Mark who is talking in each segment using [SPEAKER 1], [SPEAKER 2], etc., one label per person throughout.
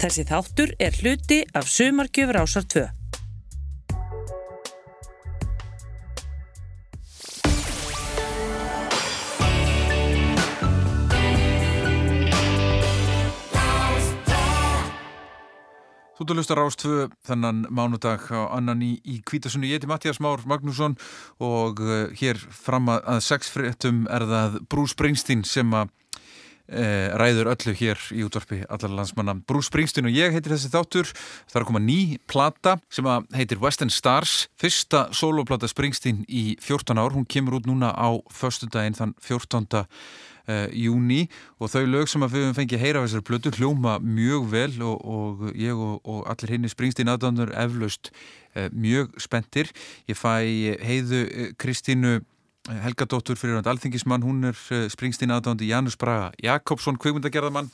[SPEAKER 1] Þessi þáttur er hluti af Sumargjöfur ásar 2.
[SPEAKER 2] Þú ert að lusta Rástvö þennan mánudag á annan í, í Kvítasunni. Ég heiti Mattias Már Magnússon og uh, hér fram að, að sexfréttum er það Bruce Springsteen sem að ræður öllu hér í útvarpi allar landsmanna. Bruce Springsteen og ég heitir þessi þáttur. Það er að koma ný plata sem að heitir Western Stars. Fyrsta soloplata Springsteen í 14 ár. Hún kemur út núna á förstu daginn þann 14 uh, júni og þau lög sem við höfum fengið heyra af þessari blödu hljóma mjög vel og, og ég og, og allir henni Springsteen aðdándur eflaust uh, mjög spendir. Ég fæ heiðu Kristínu Helgadóttur fyrir hann alþingismann, hún er Springsteen aðdándi Janus Braga Jakobsson, kveikmyndagerðamann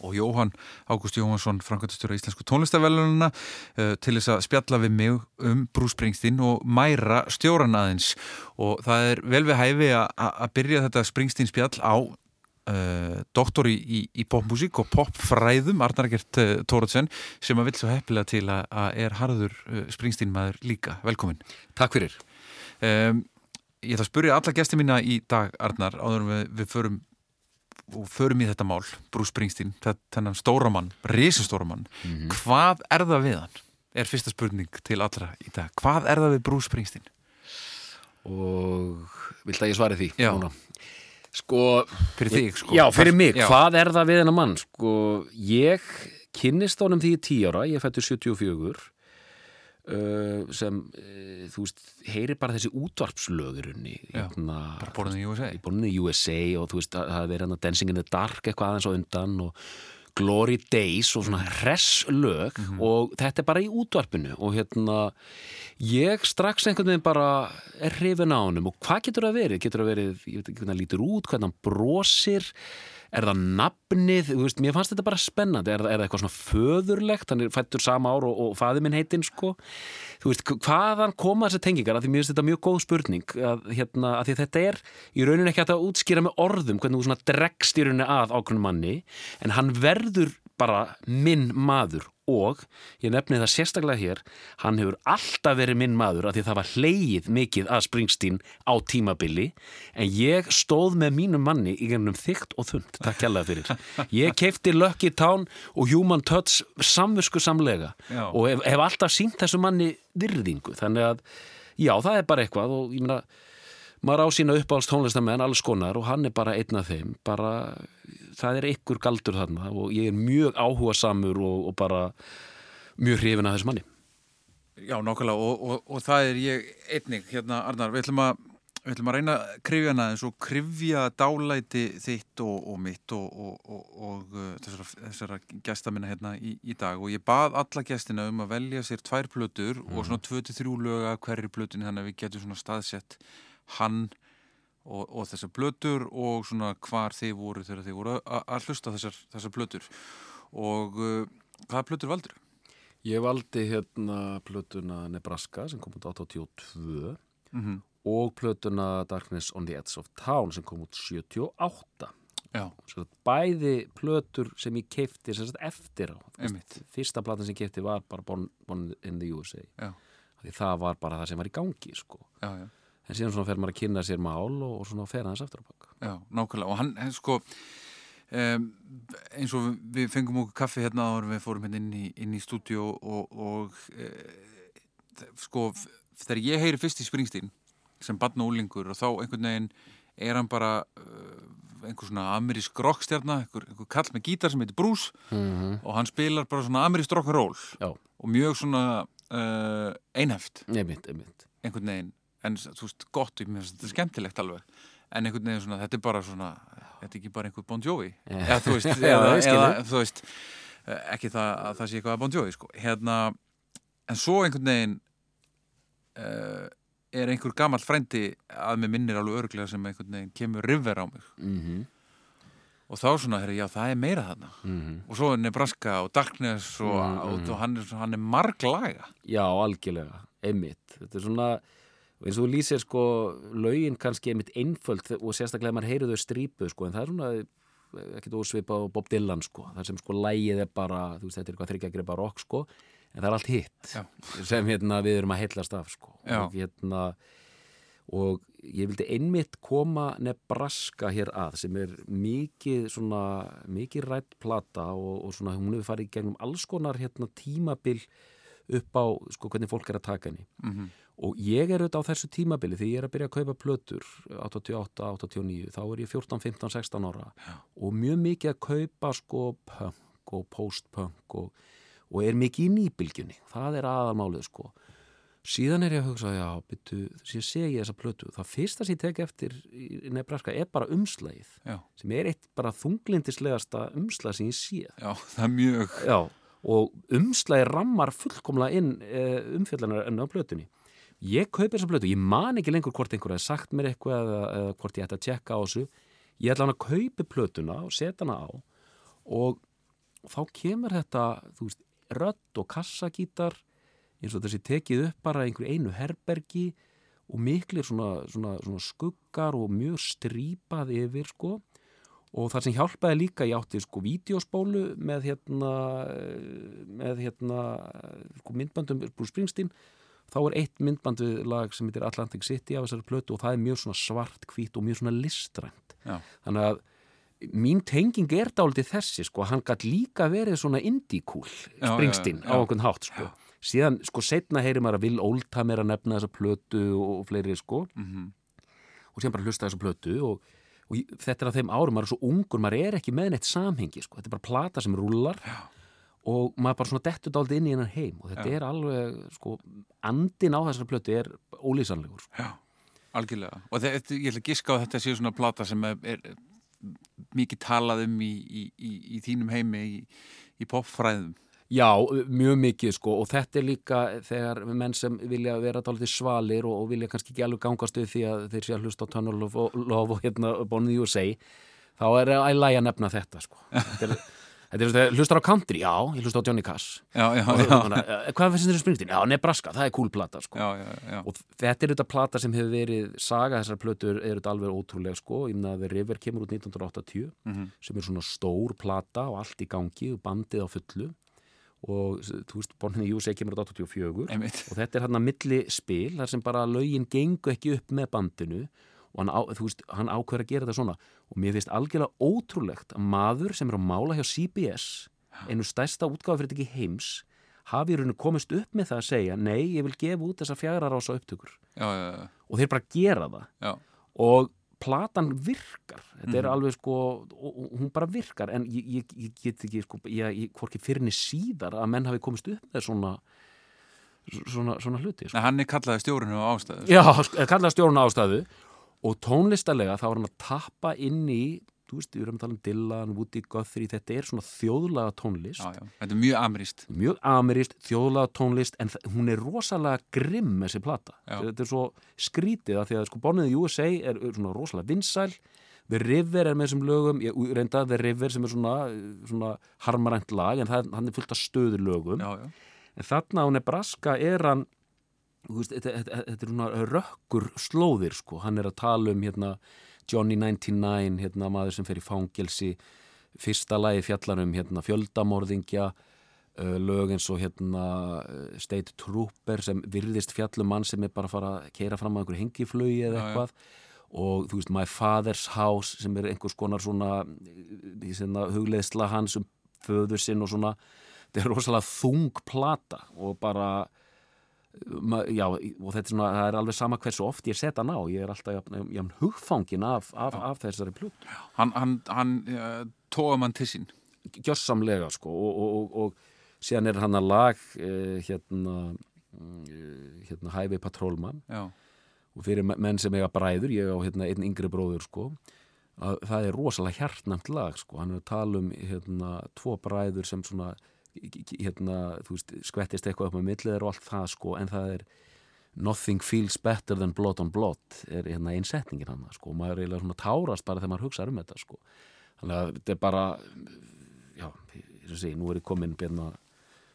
[SPEAKER 2] og Jóhann Ágúst Jóhansson Frankværtastur á Íslensku tónlistavellununa uh, til þess að spjalla við mig um Bruce Springsteen og mæra stjóran aðeins og það er vel við hæfi að byrja þetta Springsteen spjall á uh, doktori í, í popmusík og popfræðum Arnar Gert uh, Tóratsen sem að vil svo heppilega til að, að er harður Springsteen maður líka. Velkomin.
[SPEAKER 3] Takk fyrir.
[SPEAKER 2] Um, ég ætla að spurja alla gæsti mína í dag Arnar áður við, við förum og förum í þetta mál, Bruce Springsteen þennan stóramann, risastóramann mm -hmm. hvað er það við hann? er fyrsta spurning til allra í dag hvað er það við Bruce Springsteen?
[SPEAKER 3] og vilt að ég svari því?
[SPEAKER 2] Já
[SPEAKER 3] Núna. sko,
[SPEAKER 2] fyrir þig sko
[SPEAKER 3] já, fyrir mig,
[SPEAKER 2] já.
[SPEAKER 3] hvað er það við hennar mann? sko, ég kynnist honum því í tí ára, ég fættur 74 Uh, sem, uh, þú veist, heyri bara þessi útvarpslögurunni
[SPEAKER 2] hérna, bara borðin í USA
[SPEAKER 3] borðin í USA og þú veist, það verið hérna Dancing in the Dark eitthvað aðeins á undan og Glory Days og svona hress lög mm -hmm. og þetta er bara í útvarpinu og hérna ég strax einhvern veginn bara er hrifin á honum og hvað getur það verið? Getur það verið, ég veit ekki hvernig það lítur út, hvernig hann brosir er það nafnið, veist, mér fannst þetta bara spennandi, er, er það eitthvað svona föðurlegt, hann er fættur sama ár og, og faði minn heitinn sko, þú veist, hvaðan koma þessi tengingar, af því mér finnst þetta mjög góð spurning, að, hérna, að þetta er í rauninu ekki að útskýra með orðum hvernig þú dregst í rauninu að ákveðnum manni, en hann verður bara minn maður og ég nefni það sérstaklega hér hann hefur alltaf verið minn maður af því það var hleyið mikið að Springsteen á tímabili en ég stóð með mínum manni í gennum þygt og þund, takk kjallaði fyrir ég keipti Lucky Town og Human Touch samvisku samlega
[SPEAKER 2] Já.
[SPEAKER 3] og hef, hef alltaf sínt þessu manni virðingu, þannig að já, það er bara eitthvað og ég meina maður á sína uppáhalds tónlistamenn alls konar og hann er bara einn af þeim. Bara það er ykkur galdur þarna og ég er mjög áhuga samur og, og bara mjög hrifin að þessu manni.
[SPEAKER 2] Já, nákvæmlega og, og, og það er ég einnig, hérna Arnar, við ætlum að við ætlum að reyna að krifja hana eins og krifja dálæti þitt og, og mitt og uh, þessara, þessara gæsta minna hérna í, í dag. Og ég bað alla gæstina um að velja sér tvær plötur mm. og svona 23 löga hverju plötun þannig að við getum svona staðsett hann og, og þessar blötur og svona hvar þið voru þegar þið voru að hlusta þessar, þessar blötur og uh, hvaða blötur valdur?
[SPEAKER 3] Ég valdi hérna blötuna Nebraska sem kom út 82
[SPEAKER 2] Mm -hmm.
[SPEAKER 3] og blötuna Darkness on the Edge of Town sem kom út 78
[SPEAKER 2] Já,
[SPEAKER 3] bæði plötur sem ég keipti eftir á
[SPEAKER 2] Einmitt.
[SPEAKER 3] fyrsta platan sem ég keipti var bara Born, Born in the USA það var bara það sem var í gangi sko.
[SPEAKER 2] já, já
[SPEAKER 3] en síðan svona fer maður að kynna sér mál og, og svona fer aðeins aftur á bak.
[SPEAKER 2] Já, nákvæmlega. Og hann, hann sko um, eins og við fengum okkur kaffi hérna áður við fórum hérna inn í, inn í stúdíu og, og e, sko þegar ég heyri fyrst í Springsteen sem barn og úlingur og þá einhvern veginn er hann bara uh, einhver svona amerísk rockstjarnar einhver, einhver kall með gítar sem heitir Bruce
[SPEAKER 3] mm
[SPEAKER 2] og hann spilar bara svona amerísk rock'n'roll og mjög svona uh, einhæft. Einhvern veginn en þú veist gott, ég finnst þetta skemmtilegt alveg. En einhvern veginn svona, þetta er bara svona þetta er ekki bara einhver Bon Jovi.
[SPEAKER 3] Já.
[SPEAKER 2] eða þú veist, eða, eða, þú veist eh, ekki það að það sé eitthvað að Bon Jovi sko. hérna, en svo einhvern veginn uh, er einhver gamall frændi að mér minnir alveg örglega sem einhvern veginn kemur river á mig
[SPEAKER 3] mm
[SPEAKER 2] og þá svona, herri, já það er meira þarna.
[SPEAKER 3] -hmm.
[SPEAKER 2] og svo er Nebraska og Darkness og,
[SPEAKER 3] Mhm,
[SPEAKER 2] og,
[SPEAKER 3] mhm.
[SPEAKER 2] og hann er, hann er marglaga.
[SPEAKER 3] Já, algjörlega, einmitt. Þetta er svona, og eins og þú lýsir sko lögin kannski einmitt einföld og sérstaklega maður heyrir þau strípu sko, en það er svona ekkert ósvipa á Bob Dylan sko, þar sem sko lægið er bara, þú veist, þetta er eitthvað þryggja rock sko, en það er allt hitt
[SPEAKER 2] Já.
[SPEAKER 3] sem hérna við erum að heillast af sko
[SPEAKER 2] Já.
[SPEAKER 3] og hérna og ég vildi einmitt koma Nebraska hér að sem er mikið svona, mikið rætt plata og, og svona hún hefur farið gegnum alls konar hérna tímabil upp á sko hvernig fólk er að taka henni
[SPEAKER 2] Mhm.
[SPEAKER 3] Og ég er auðvitað á þessu tímabili því ég er að byrja að kaupa plötur 88, 89, þá er ég 14, 15, 16 ára. Og mjög mikið að kaupa sko punk og post-punk og, og er mikið í nýbylgjunni. Það er aðalmálið sko. Síðan er ég að hugsa, já, byttu sem sé ég þessa plötu, það fyrsta sem ég tek eftir í Nebraska er bara umslægið
[SPEAKER 2] Já.
[SPEAKER 3] sem er eitt bara þunglindislegasta umslæg sem ég sé.
[SPEAKER 2] Já, það er mjög
[SPEAKER 3] Já, og umslægi rammar fullkomlega inn e, umfjallanar enn á plötunni. Ég kaupi þessa plötu, ég man ekki lengur hvort einhver hefði sagt mér eitthvað eða, eða hvort ég ætti að tjekka á þessu. Ég ætla hann að kaupi plötuna og setja hana á og þá kemur þetta, þú veist, rödd og kassagítar eins og þessi tekið upp bara einhver einu herbergi og miklir svona, svona, svona skuggar og mjög strípað yfir sko og það sem hjálpaði líka ég átti sko vídeospólu með hérna með hérna sko, myndbandum Bruce Springsteen þá er eitt myndband við lag sem heitir Atlantic City af þessari plötu og það er mjög svona svart hvít og mjög svona listrænt
[SPEAKER 2] Já.
[SPEAKER 3] þannig að mín tenging er dálítið þessi sko, hann gætt líka verið svona
[SPEAKER 2] já, já.
[SPEAKER 3] á einhvern hátt sko síðan sko setna heyri maður að Will Oldham er að nefna þessa plötu og fleiri sko
[SPEAKER 2] Mhm.
[SPEAKER 3] og síðan bara hlusta þessa plötu og, og þetta er að þeim árum, maður er svo ungur maður er ekki með neitt samhengi, sko. þetta er bara plata sem rúlar
[SPEAKER 2] Já.
[SPEAKER 3] Og maður bara svona dettur dálítið inn í hennar heim og þetta
[SPEAKER 2] Já.
[SPEAKER 3] er alveg, sko, andin á þessari plötu er ólýsanlegur sko.
[SPEAKER 2] Já, algjörlega. Og þetta, ég ætla að giska á þetta séu svona plata sem er, er mikið talað um í, í, í, í þínum heimi í, í popfræðum.
[SPEAKER 3] Já, mjög mikið sko og þetta er líka þegar menn sem vilja vera dálítið svalir og, og vilja kannski ekki alveg gangast við því að þeir sé að hlusta á Tunnel of Love og hérna Bonnie USA þá er að læga að nefna þetta sko þetta er, þetta er, hlustar á country, já, ég hlusta á Johnny Cash
[SPEAKER 2] Já, já,
[SPEAKER 3] og, hana, hvað finnst þér um Springsteen? Já, Nebraska, það er cool plata sko.
[SPEAKER 2] Já, já, já.
[SPEAKER 3] og þetta er þetta plata sem hefur verið saga þessar plötur er þetta alveg ótrúlega sko ég meina að River kemur út 1980
[SPEAKER 2] Mhm.
[SPEAKER 3] sem er svona stór plata og allt í gangi og bandið á fullu og þú veist, Born in the USA kemur út 84
[SPEAKER 2] Einmitt.
[SPEAKER 3] og þetta er hann að milli spil þar sem bara lögin gengu ekki upp með bandinu og hann, á, veist, hann ákveður að gera þetta svona og mér finnst algjörlega ótrúlegt að maður sem er að mála hjá CBS einu stærsta útgáfafyrirtæki heims hafi í rauninu komist upp með það að segja nei, ég vil gefa út þessa fjara rása upptökur
[SPEAKER 2] Já, já, já.
[SPEAKER 3] og þeir bara gera það
[SPEAKER 2] Já,
[SPEAKER 3] og platan virkar þetta er
[SPEAKER 2] Mhm.
[SPEAKER 3] alveg sko hún bara virkar en ég, ég, ég get ekki sko, ég, ég hvorki fyrirni síðar að menn hafi komist upp með svona svona, svona hluti sko.
[SPEAKER 2] Nei, hann er kallaði stjórinu á ástæður.
[SPEAKER 3] Já, sko, kallaði stjórn ástæðu og tónlistarlega þá var hann að tappa inn í þú veist, við erum að tala um Dylan, Woody Guthrie þetta er svona þjóðlaga tónlist
[SPEAKER 2] Já, já. Þetta er mjög ameríst.
[SPEAKER 3] mjög amirist, þjóðlaga tónlist en hún er rosalega grimm þessi plata
[SPEAKER 2] Já.
[SPEAKER 3] þetta er svo skrítið að því að sko Bornið í USA er er svona rosalega vinsæl The River er með þessum lögum ég reynda The River sem er svona, svona harmarænt lag en það, hann er fullt af stöður lögum
[SPEAKER 2] Já, já.
[SPEAKER 3] en þarna á Nebraska er hann veist, þetta, þetta, þetta er svona rökkur slóðir sko, hann er að tala um hérna Johnny 99, hérna maður sem fer í fangelsi. Fyrsta lagi fjallar um hérna fjöldamorðingja uh, lög eins og hérna uh, State Trooper sem virðist fjallum mann sem er bara að fara að keira fram á einhverju hengiflugi eða
[SPEAKER 2] Já, já.
[SPEAKER 3] eitthvað. Og þú veist My Father's House sem er einhvers konar svona, svona hugleðsla hans um föður sinn og svona. Þetta er rosalega þung plata og bara já, og þetta er svona, það er alveg sama hversu oft ég set hann á, ég er alltaf jafn, jafn hugfangin af, af, af þessari plut
[SPEAKER 2] Hann, hann, hann uh, tóða mann til sín.
[SPEAKER 3] gjössamlega sko og, og, og, og síðan er hann að lag eh, hérna mm, hérna Hæfi Patrólmann og fyrir me- menn sem eiga bræður, ég á hérna einn yngri bróður sko að það er rosalega hjartnæmt lag sko, hann er að tala um hérna tvo bræður sem svona hérna, þú veist, skvettist eitthvað upp með millið og allt það sko, en það er Nothing feels better than blood on blood er hérna einsetningin hann sko, og maður er eiginlega svona tárast bara þegar maður hugsa um þetta sko, þannig að þetta er bara já, ég sé, nú er ég komin bérna,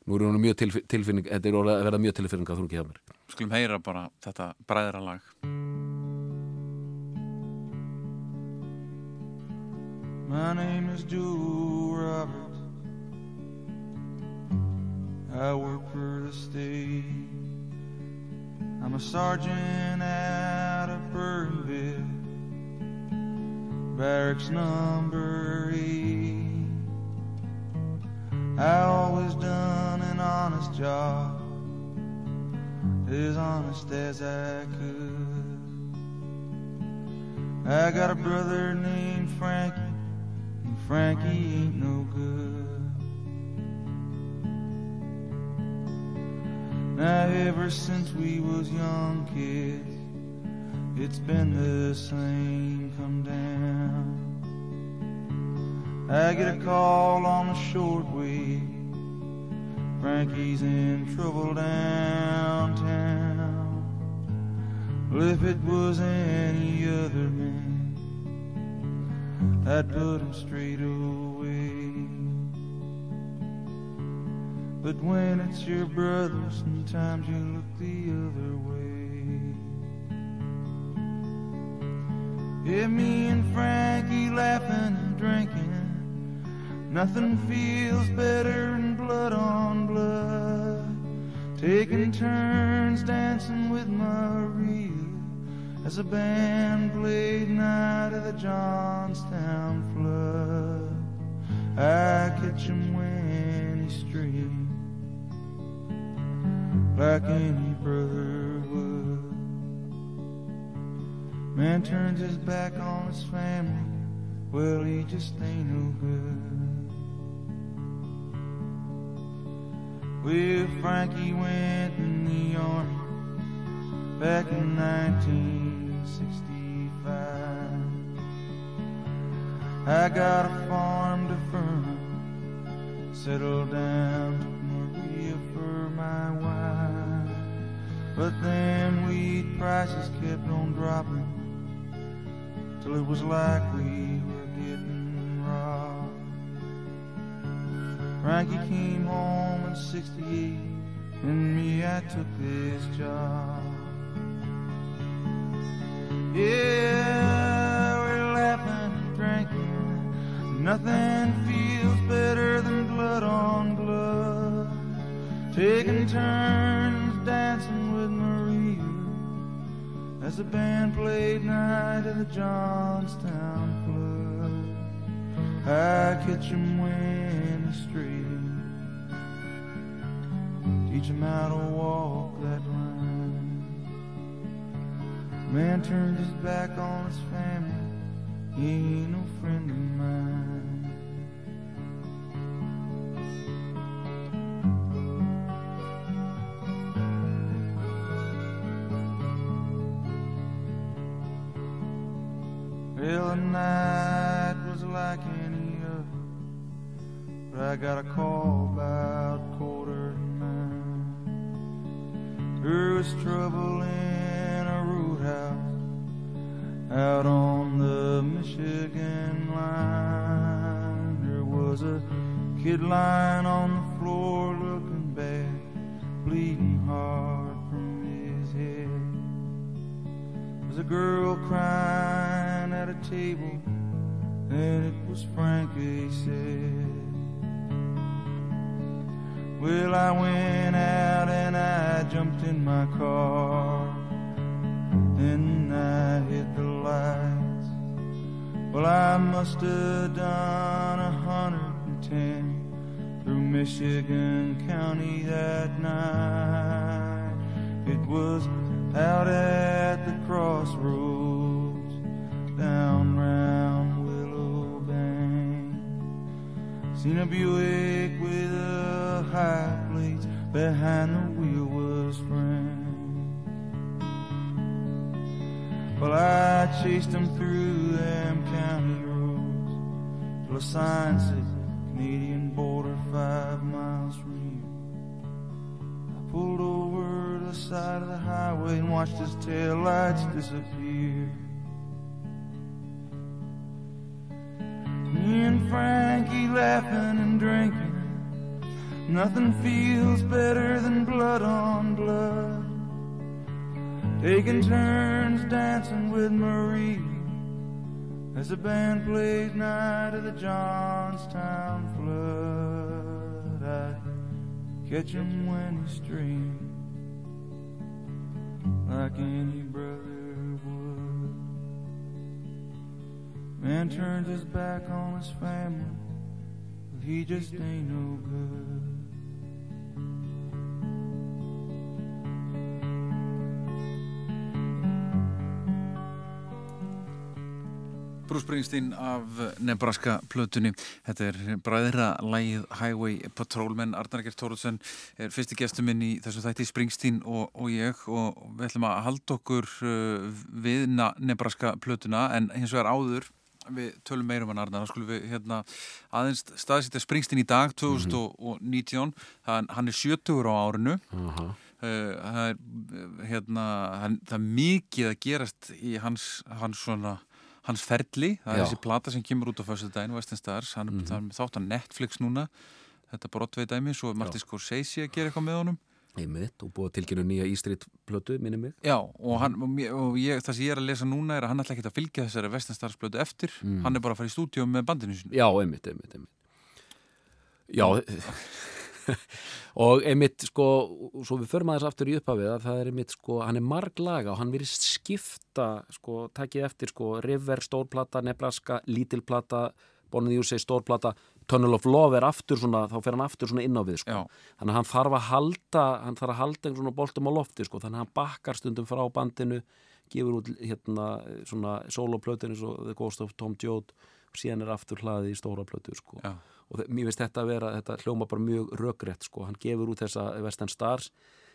[SPEAKER 3] nú er hún mjög tilf tilfinning, þetta er orðið að verða mjög tilfinning að þú ekki hjá mér
[SPEAKER 2] skulum heyra bara þetta bræðralag.
[SPEAKER 4] My name is Joe Roberts. I work for the state. I'm a sergeant out of Burnville, barracks number eight. I always done an honest job, as honest as I could. I got a brother named Frankie, and Frankie ain't no good. Now ever since we was young kids, it's been the same come down. I get a call on the shortwave. Frankie's in trouble downtown. Well, if it was any other man, I'd put him straight away. But when it's your brother, sometimes you look the other way. Yeah, me and Frankie laughing and drinking. Nothing feels better than blood on blood. Taking turns dancing with Maria as a band played Night of the Johnstown Flood. I catch him like any brother would. Man turns his back on his family, well, he just ain't no good. Well, Frankie went in the army back in 1965. I got a farm to Furman, settled down, took Maria for my wife. But then wheat prices kept on dropping till it was like we were getting robbed. Frankie came home in 68 and me, I took this job. Yeah, we're laughing and drinking. Nothing feels better than blood on blood. Taking turns dancing with Maria as the band played Night of the Johnstown Flood. I catch him when he's straight. Teach him how to walk that line. Man turned his back on his family. He ain't no friend of mine. Well, the night was like any other, but I got a call about quarter to nine. There was trouble in a roadhouse out on the Michigan line. There was a kid lying on the floor looking bad, bleeding hard from his head. There was a girl crying a table, and it was Frankie said. Well, I went out and I jumped in my car. Then I hit the lights. Well, I must have done a hundred and ten through Michigan County that night. It was out at the crossroads, down round Willow Bank. Seen a Buick with a high plates behind the wheel was Frank. Well, I chased him through them county roads till a sign said Canadian border five miles from here. I pulled over to the side of the highway and watched his tail lights disappear. And Frankie laughing and drinking. Nothing feels better than blood on blood. Taking turns dancing with Marie As the band played Night of the Johnstown Flood, I catch him when he's streaming like any brother Man turns his back on his family, but he just ain't no good.
[SPEAKER 2] Bruce Springsteen af Nebraska plötunni. Þetta er bræðra lægið Highway Patrolman. Arnar Gert Tóruðsson er fyrsti gestur minn í þessu þætti Springsteen og, og ég og við ætlum að halda okkur uh, við Nebraska plötuna en hins vegar áður við tölum meirum hann Arnar, þá skulum við hérna, aðeins staðsýtta Springsteen í dag 2019, mm -hmm. hann, hann er 70 á árinu
[SPEAKER 3] uh -huh.
[SPEAKER 2] Uh, það er hérna, hann, það er mikið að gerast í hans, hans svona hans ferli, það er
[SPEAKER 3] Já.
[SPEAKER 2] þessi plata sem kemur út á fyrstu daginn, Western Stars hann,
[SPEAKER 3] Mhm.
[SPEAKER 2] það er þátt á Netflix núna þetta Broadway dæmi, svo er Martin Scorsese að gera eitthvað með honum
[SPEAKER 3] einmitt og búið að tilkynna nýja Ístrit plötu, minni mig
[SPEAKER 2] Já, og, hann, og, ég, það sem ég er að lesa núna er að hann ætla ekki að fylgja þessari Western Stars blötu eftir,
[SPEAKER 3] Mm.
[SPEAKER 2] hann er bara að fara í stúdíu með bandinu sinu
[SPEAKER 3] Já, einmitt, einmitt, einmitt. Já, og einmitt, sko, svo við förum aðeins aftur í upphafið að það er einmitt, sko, hann er marglaga og hann virðist skipta, sko, takið eftir, sko, River, stórplata, Nebraska, lítilplata, Bonnie Júsei, stórplata, Tunnel of Love er aftur svona, þá fer hann aftur svona inn á við, sko. Þannig að hann þarf að halda, hann þarf að halda einhvern svona boltum á lofti, sko, þannig að hann bakkar stundum frá bandinu, gefur út hérna svona soloplötinu, svo The Ghost of Tom Joad og síðan er aftur hlaðið í stóra plötu, sko. Og mér finnst þetta að vera, þetta hljóma bara mjög rökrétt sko, hann gefur út þessa Western Stars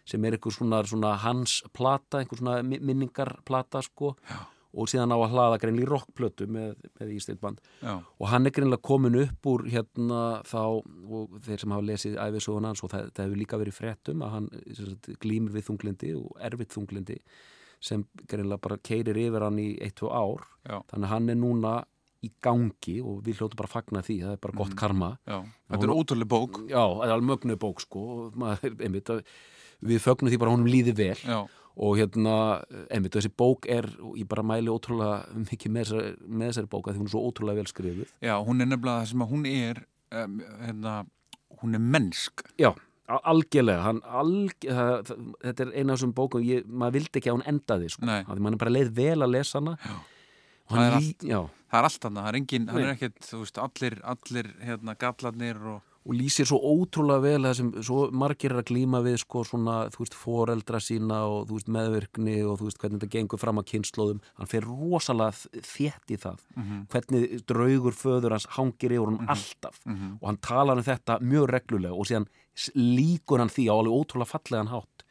[SPEAKER 3] sem er einhver svona, svona hans plata, einhver svona mi- minningarplata sko.
[SPEAKER 2] Já.
[SPEAKER 3] Og síðan á að hlaða greinlega í rockplötu með, með Ísland band.
[SPEAKER 2] Já,
[SPEAKER 3] og hann er greinlega komin upp úr hérna þá og þeir sem hafa lesið æfisögun hans og það, það hefur líka verið fréttum að hann sem sagt, glýmur við þunglindi og erfitt þunglindi sem greinlega bara keirir yfir hann í 1-2 ár.
[SPEAKER 2] Já,
[SPEAKER 3] þannig að hann er núna í gangi og við hljótu bara að fagna því. Það er bara gott karma.
[SPEAKER 2] Já. Þetta er ótrúlega bók.
[SPEAKER 3] Já, það er alveg mögnu bók sko. Maður, einmitt, við fögnum því bara honum líði vel.
[SPEAKER 2] Já,
[SPEAKER 3] og hérna, einmitt, þessi bók er ég bara mæli ótrúlega mikið með með þessari bók að því hún er svo ótrúlega vel skrifuð.
[SPEAKER 2] Já, hún er nefnilega það sem að hún er um, hérna, hún er mennsk.
[SPEAKER 3] Já, algjörlega. Hann, alg, það, það, þetta er eina af þessum bókum ég, maður vildi ekki að hún endaði sko, því mann er bara leið vel að lesa hana.
[SPEAKER 2] Já. Það er
[SPEAKER 3] já,
[SPEAKER 2] Það er allt annað, það er engin, hann
[SPEAKER 3] Nei.
[SPEAKER 2] er ekkert, þú veist, allir, allir, hérna, gallarnir og
[SPEAKER 3] og lýsir svo ótrúlega vel það sem svo margir er að glíma við sko svona, þú veist, foreldra sína og þú veist, meðvirkni og þú veist, hvernig þetta gengur fram að kynnslóðum, hann fer rosalega þétt í það, hvernig draugur föður hans hangir yfir honum alltaf. Og hann talar um þetta mjög reglulega og síðan líkur hann því á alveg ótrúlega fallegan hátt.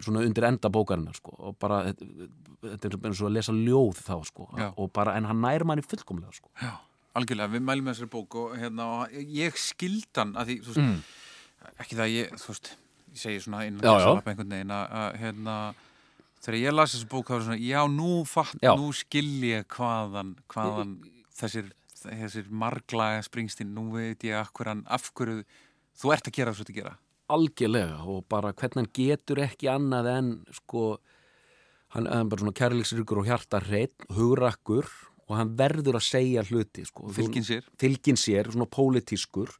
[SPEAKER 3] Svona undir enda bókarinnar sko og bara, þetta þetta er eins og að lesa ljóð þá sko
[SPEAKER 2] Já.
[SPEAKER 3] og bara, en hann nær manni fullkomlega sko.
[SPEAKER 2] Já, algjörlega, við mælum þessari bók og hérna, ég skildan að því, þú veist,
[SPEAKER 3] Mm.
[SPEAKER 2] ekki það ég, þú veist, ég segi svona innan
[SPEAKER 3] Já, já.
[SPEAKER 2] gæsalappa einhvern veginn að, að, hérna, þegar ég las þessu bók, það var svona, já, nú fatt,
[SPEAKER 3] Já.
[SPEAKER 2] nú skil ég hvaðan, hvaðan þessir, þessir marglaga springstin, nú veit ég akkur hann, af hverju þú ert að gera þessu að gera.
[SPEAKER 3] algjörlega og bara hvernig hann getur ekki annað en sko hann er bara svona kærleiksríkur og hjartarreitt hugrakkur og hann verður að segja hluti sko.
[SPEAKER 2] Fylgin sér.
[SPEAKER 3] fylgin sér, svona pólitískur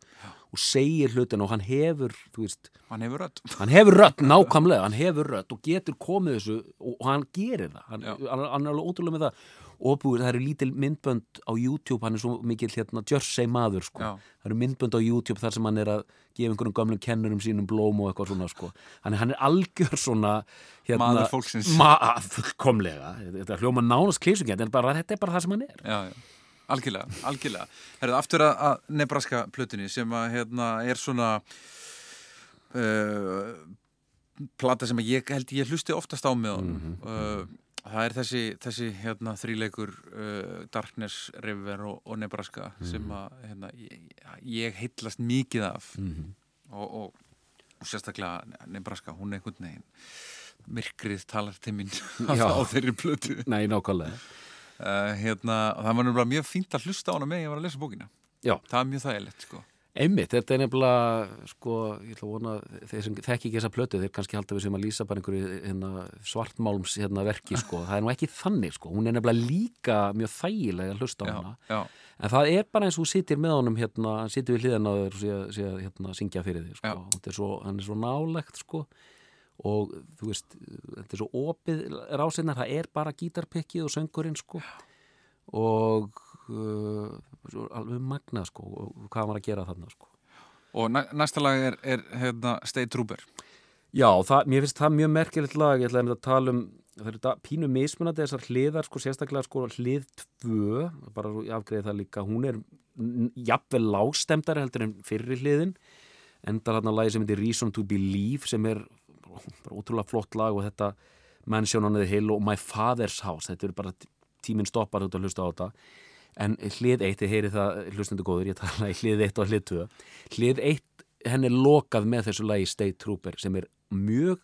[SPEAKER 3] og segir hlutin og hann hefur veist,
[SPEAKER 2] Hann hefur rödd.
[SPEAKER 3] hann hefur rödd nákvæmlega, hann hefur rödd og getur komið þessu og, og hann gerir það
[SPEAKER 2] Já.
[SPEAKER 3] hann, hann er alveg ótrúlega með það og búið, það eru lítil myndbönd á YouTube hann er svo mikill hérna Jersey maður sko.
[SPEAKER 2] Já.
[SPEAKER 3] það eru myndbönd á YouTube þar sem hann er að gefa einhverjum gömlum kennurum sínum blóm og eitthvað svona sko. hann, er, hann er algjör svona hérna,
[SPEAKER 2] Maður fólksins.
[SPEAKER 3] fullkomlega, þetta er hljóma nánast klísugjönd en bara, þetta er bara það sem hann er
[SPEAKER 2] Já, já. Algjörlega, algjörlega. Herðu, aftur að, Nebraska plötunni sem að hérna er svona uh, plata sem ég held ég hlusti oftast á með honum. uh, það er þessi, þessi hérna þríleikur uh, Darkness, River og, og Nebraska sem að hérna, ég, ég heitlast mikið af. Og, og, og sérstaklega Nebraska, hún er einhvern veginn myrkrið talar til mín á þeirri plötu.
[SPEAKER 3] Nei, nákvæmlega.
[SPEAKER 2] Uh, hérna, það var mjög fínt að hlusta á hana með ég var að lesa bókina.
[SPEAKER 3] Já.
[SPEAKER 2] það er mjög þægilegt sko.
[SPEAKER 3] Einmitt, þetta er nefnilega sko, ég ætla að vona, þeir sem þekki ekki þessa plötu, þeir kannski halda við sem að lýsa bara einhverju hérna, svartmálms hérna, verki sko, það er nú ekki þannig sko, hún er nefnilega líka mjög þægilega að hlusta á
[SPEAKER 2] Já,
[SPEAKER 3] hana.
[SPEAKER 2] já,
[SPEAKER 3] en það er bara eins og þú sittir með honum hérna, hann sittir við hliðan á þér og sé, sé að hérna, syngja fyrir þig sko,
[SPEAKER 2] Já.
[SPEAKER 3] Er svo, hann er svo nálegt sko. Og þú veist, þetta er svo opið rásinnar, það er bara gítarpikkið og söngurinn sko. Og uh, alveg magnað sko og hvað var að gera þarna sko.
[SPEAKER 2] Og næ, næsta lag er, er hérna, Stay Trooper
[SPEAKER 3] Já, það, mér finnst það mjög merkilegt lag ég ætlaði að tala um það eru þetta pínu mismunandi þessar hliðar sko, sérstaklega sko hlið 2 bara afgreiði það líka, hún er jafnvel lágstemdari heldur en fyrri hliðin. Endar hann að lagi sem heitir Reason to Believe sem er bara ótrúlega flott lag og þetta Mansion on the Hill og My Father's House. Þetta eru bara tíminn stoppar út að hlusta á þetta en hlið 1, þið heyri það hlustendur góður, ég tala í hlið 1 og hlið 2 hlið 1, henn er lokað með þessu lagi State Trooper sem er mjög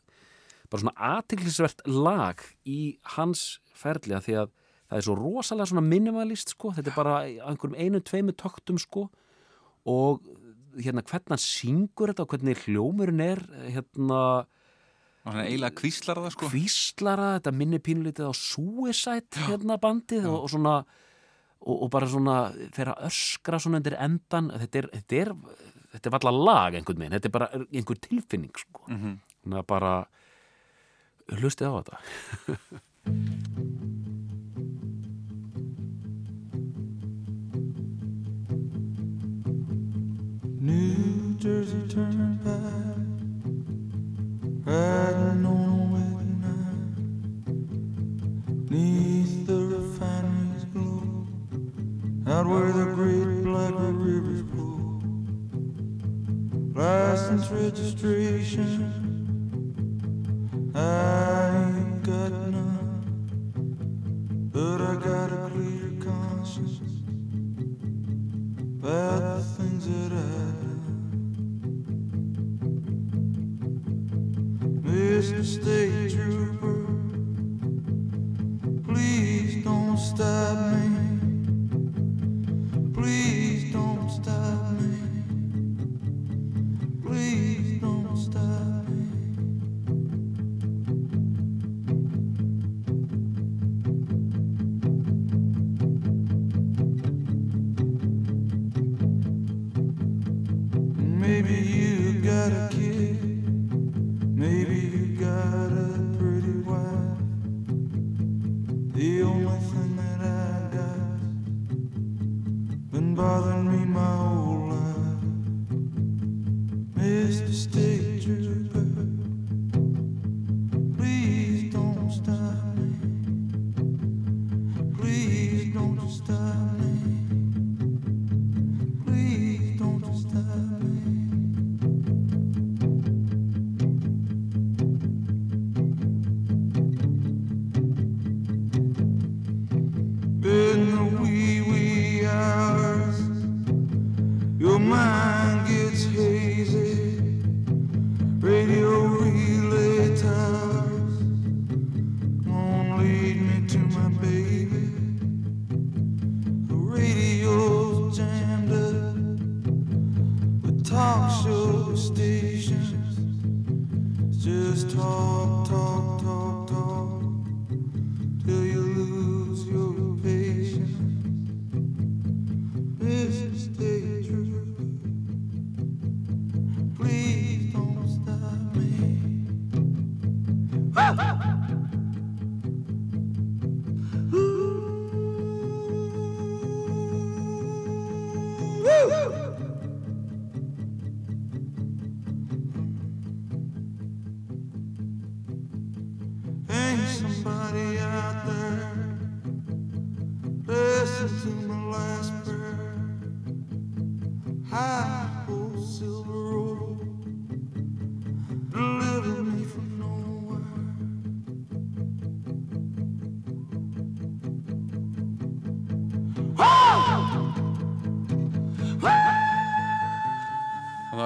[SPEAKER 3] bara svona aðtiklisvert lag í hans ferðlega því að það er svo rosalega svona minimalist sko, þetta er bara einhverjum einu, tveimu töktum sko. Og hérna hvernig hann syngur þetta og hvernig hljómurinn er hérna
[SPEAKER 2] og hann er eiginlega kvíslar það sko.
[SPEAKER 3] kvíslara, þetta minni pínulítið á Suicide hérna bandið og, og svona og, og bara svona að öskra svona undir endan þetta er, þetta er, þetta er valla lag einhvern veginn, þetta er bara einhver tilfinning sko,
[SPEAKER 2] Mhm.
[SPEAKER 3] þannig að bara hlustið á þetta.
[SPEAKER 4] New Jersey Turnpike, riding on a wet night, out where the great black rivers flow. License registration, I ain't got none, but I got a clear conscience about the things that done. Mr. State Trooper, please don't stop me.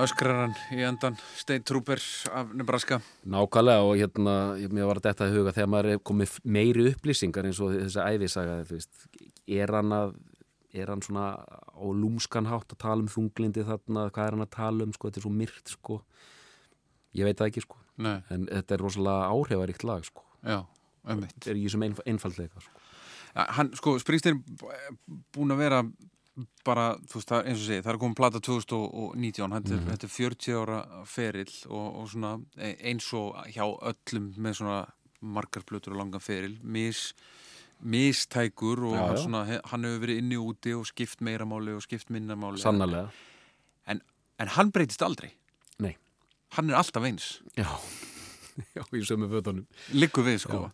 [SPEAKER 2] Og það öskrar hann í endan State Trooper af Nebraska.
[SPEAKER 3] Nákvæmlega og hérna, ég- mér var þetta að huga þegar maður er komið meiri upplýsingar eins og þessa æfisaga, þú veist, er hann að, er hann svona á lúmskan hátt að tala um þunglindi þarna, hvað er hann að tala um sko, þetta er svo myrt sko. Ég veit það ekki sko,
[SPEAKER 2] Nei,
[SPEAKER 3] en þetta er rosalega áhrifaríkt lag sko,
[SPEAKER 2] já,
[SPEAKER 3] þetta er í þessum einf einfaldleika sko.
[SPEAKER 2] Hann, sko, Springsteen búin að vera bara, þú veist, það, eins og segi það er komið plata 2019 þetta, er, þetta er 40 ára ferill og, og svona e- eins og hjá öllum með svona margar plötur og langan feril, mis mistækur og
[SPEAKER 3] Já, já.
[SPEAKER 2] svona, hann hefur verið inni og úti og skipt meira máli og skipt minna máli.
[SPEAKER 3] Sannarlega,
[SPEAKER 2] en, en hann breytist aldrei.
[SPEAKER 3] Nei.
[SPEAKER 2] Hann er alltaf eins,
[SPEAKER 3] já, já, í sömu fötunum.
[SPEAKER 2] Liggur við sko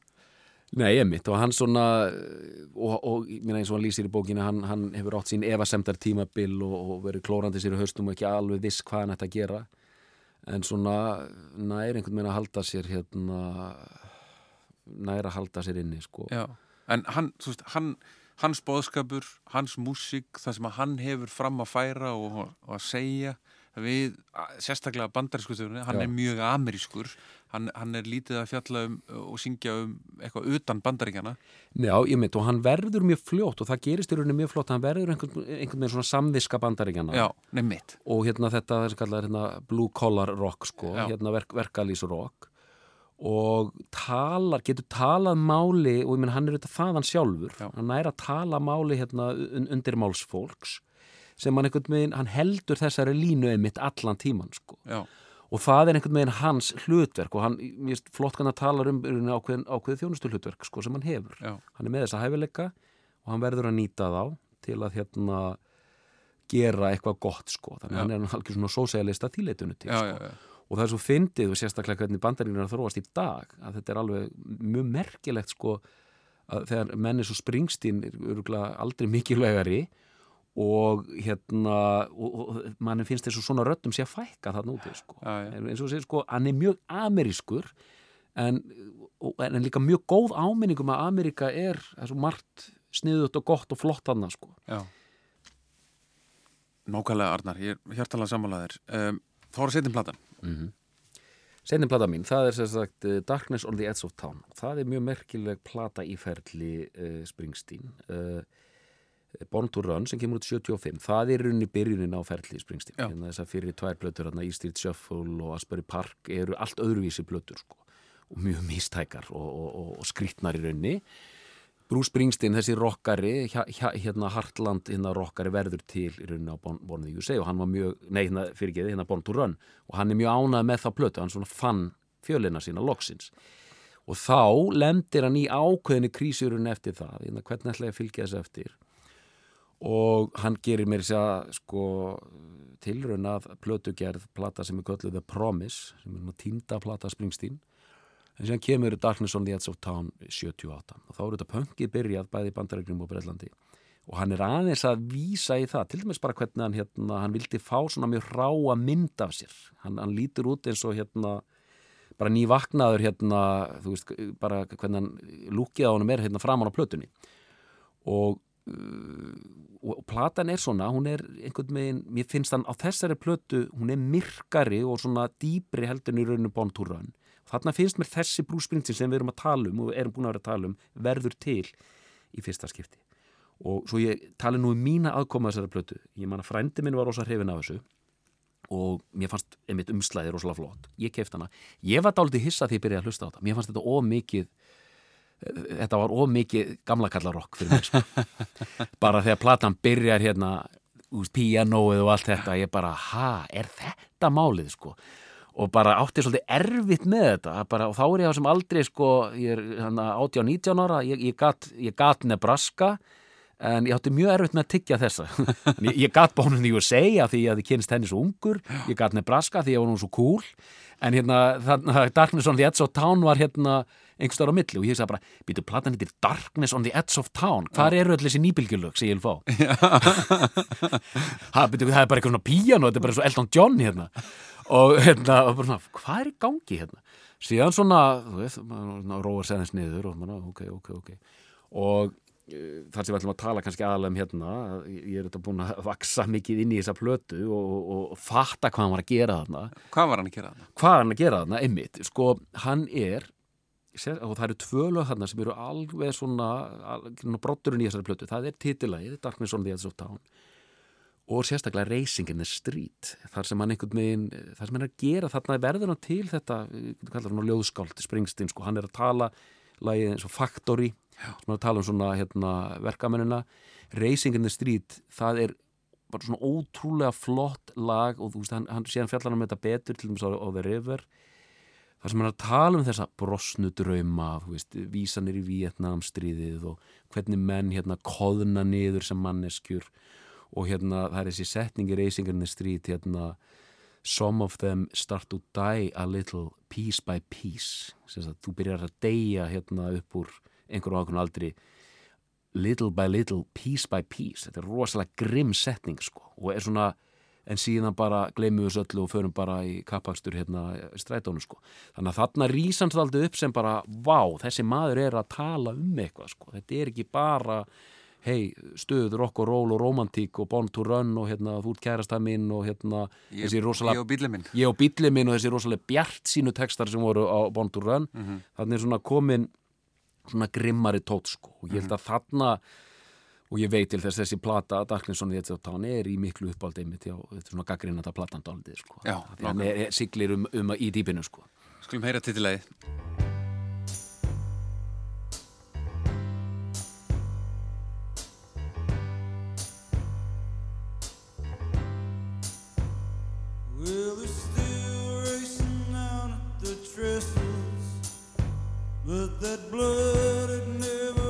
[SPEAKER 3] Nei, emitt, og hann svona og, og meina eins og hann lýsir í bókinu hann, hann hefur átt sín efasemdar tímabil og, og verið klórandi sér í haustum og ekki alveg viss hvað hann ætti að gera en svona nær einhvern veginn að halda sér hérna nær að halda sér inni sko.
[SPEAKER 2] Já, en hann, þú veist, hann hans bóðskapur, hans músík það sem hann hefur fram að færa og, og að segja við, sérstaklega bandarískustöfunni hann
[SPEAKER 3] Já.
[SPEAKER 2] er mjög amerískur hann, hann er lítið að fjalla um og syngja um eitthvað utan bandaríkjana
[SPEAKER 3] Já, ég mynd, og hann verður mjög fljótt og það gerist í rauninni mjög fljótt, hann verður einhvern, einhvern veginn svona samviska bandaríkjana
[SPEAKER 2] Já, nei mitt
[SPEAKER 3] og hérna þetta það sem kallar hérna, blue collar rock sko,
[SPEAKER 2] Já.
[SPEAKER 3] hérna verk, verkalýs rock. Og talar, getur talað máli og ég menn hann er þetta þaðan sjálfur.
[SPEAKER 2] Já.
[SPEAKER 3] hann er að tala máli hérna un undir málsfólks sem hann einhvern veginn, hann heldur þessari línu einmitt allan tíman sko.
[SPEAKER 2] Já,
[SPEAKER 3] og það er einhvern veginn hans hlutverk og hann, mér finnst flott hann að tala um ákveðin, ákveðið þjónustu hlutverk sko sem hann hefur
[SPEAKER 2] já,
[SPEAKER 3] hann er með þessa hæfileika og hann verður að nýta þá til að hérna gera eitthvað gott sko þannig
[SPEAKER 2] Já.
[SPEAKER 3] hann er alveg svona sósialista þýleitunu til
[SPEAKER 2] já,
[SPEAKER 3] sko. og það er svo fyndið og sérstaklega hvernig bandaríknir er að þróast í dag að þetta er alveg mjög merkilegt sko að þegar menni svo Springsteen er aldrei mikilvægari og hérna mann finnst þessu svona röddum sé að fækka þarna úti sko
[SPEAKER 2] Já, já.
[SPEAKER 3] Eins og segir sko, hann er mjög amerískur en, en líka mjög góð áminningum að Ameríka er þessu margt sniðut og gott og flott þarna sko.
[SPEAKER 2] Nákvæmlega Arnar, ég er hjartalega sammálaðir um, Þá er að setja platan
[SPEAKER 3] Seinni plata mín, það er sem sagt uh, Darkness on the Edge of Town. Það er mjög merkileg plata í ferli uh, Springsteen. Uh, Born to Run sem kemur út 75. Það er runni byrjunin á ferli Springsteen.
[SPEAKER 2] Já.
[SPEAKER 3] Hérna þessar fyrir tvær plötur, hérna E Street Shuffle og Asbury Park eru allt öðruvísi plötur sko. Og mjög mistækar og, og, og, og skrýtnar í runni. Bruce Springsteen, þessi rockari, hérna Hartland, hérna rockari verður til í rauninni á Born, Born the USA og hann var mjög, nei hérna fyrirgeði, hérna Born to Run og hann er mjög ánað með það plötu, hann svona fann fjölina sína loksins og þá lendir hann í ákveðinu krísurinn eftir það, hérna hvernig ætla ég að fylgja þessu eftir og hann gerir mér að sko tilraun að plötugerð plata sem er kölluð The Promise sem er týnda plata Springsteen. En síðan kemur Darkness on the Edge of Town 78 og þá er þetta pöngið byrjað bæði bandarækjum og Breitlandi og hann er aðeins að vísa í það til dæmis bara hvernig hann, hérna, hann vildi fá svona mjög ráa mynd af sér. Hann, hann lítur út eins og hérna bara nývaknaður hérna þú veist, bara hvernig hann lúkið á honum er hérna framan á plötunni. Og og platan er svona, hún er einhvern veginn, mér finnst hann á þessari plötu hún er myrkari og svona dýpri heldur en í rauninu bóntúran þarna finnst mér þessi Bruce Springsteen sem við erum að tala um og erum búin að vera að tala um verður til í fyrsta skipti. Og svo ég tali nú um mína aðkoma að þessari plötu, ég man að frændi minn var rosa hrifin af þessu og mér fannst einmitt umslæði rosalega flott. Ég keift hana, ég var dálítið hissa því ég byrjaði að hlusta á þetta, mér fannst þetta of mikið þetta var of mikið gamla kallarokk fyrir mig sko. bara þegar platan byrjar hérna úst, pianoið og allt þetta ég bara, ha, er þetta málið sko? Og bara átti svolítið erfitt með þetta. Bara, og þá er ég á sem aldrei sko ég er hérna 18-19 ára ég, ég, gat, ég gat Nebraska en ég átti mjög erfitt með að tyggja þessa. Ég, ég gat bónum því að segja því að ég kynst henni svo ungur. Ég gat Nebraska því ég var nú svo cool en hérna þannig að Darkness on the Edge of Town var hérna einhvers stöður á milli og ég sagði bara, býtu platan hittir Darkness on the Edge of Town. Hvar eru öll þessi nýbylgjulög sem ég vil fá? Ha, býtu, það er bara eitthvað svona píano þetta er bara svo Elton John hérna. Og hérna, og bara svona, hvað er í gangi hérna? Síðan svona, þú veist róar segðins niður og maður, ok, ok, ok. Og eh, þar sem við ætlum að tala kannski aðalega um hérna ég er þetta búin að vaksa mikið inn í þessa plötu og, og, og fatta hvað hann var að gera þarna.
[SPEAKER 2] Hvað var hann að gera þarna?
[SPEAKER 3] hvað er hann að gera þarna, einmitt sko, hann er og það eru tvö lög þarna sem eru alveg svona, alveg brotturinn í þessari plötu. Það er titillagið, Darkness on the Edge of Town og sérstaklega Racing in the Street þar sem hann einhvern veginn þar sem hann er að gera þarna verður hann til þetta, hann ljóðskáld Springsteen, sko, hann er að tala lagið eins og Factory sem er að tala um svona hérna, verkamennina. Racing in the Street, það er bara svona ótrúlega flott lag og þú veist, hann, hann sé hann fjallar hann með þetta betur til dæmis á, á The River þar sem hann er að tala um þessa brosnu drauma, veist, vísanir í Vietnamstríðið og hvernig menn hérna koðna niður sem manneskjur og hérna það er þessi setning í reysingarni stríð hérna some of them start to die a little piece by piece þú byrjar að deyja hérna upp úr einhverjum ákveðin aldri little by little, piece by piece þetta er rosalega grimm setning sko og er svona en síðan bara gleymum við þessu öllu og förum bara í kappakstur hérna strætónu sko. Þannig að þarna rýsans það aldrei upp sem bara, vá, þessi maður er að tala um eitthvað sko. Þetta er ekki bara, hei, stöð, rock og roll og romantík og born to run og hérna, þú ert kærastað minn og hérna,
[SPEAKER 2] ég,
[SPEAKER 3] þessi rosalega...
[SPEAKER 2] Ég og bílið minn.
[SPEAKER 3] Ég og bílið minn og þessi rosalega bjart sínu textar sem voru á born to run. Mm -hmm. Þannig er svona komin svona grimmari tótt sko og ég held að þarna og ég veit til þess þessi plata Darklinson í þetta tán er í miklu uppáldi einmitt já, þetta er svona gaggrinnata platan dálítið sko.
[SPEAKER 2] Já,
[SPEAKER 3] þannig að siglir um, um í dýpinu sko.
[SPEAKER 2] Skulum heyra titilæði
[SPEAKER 4] Well, they're still racing down at the trestles, but that blood had never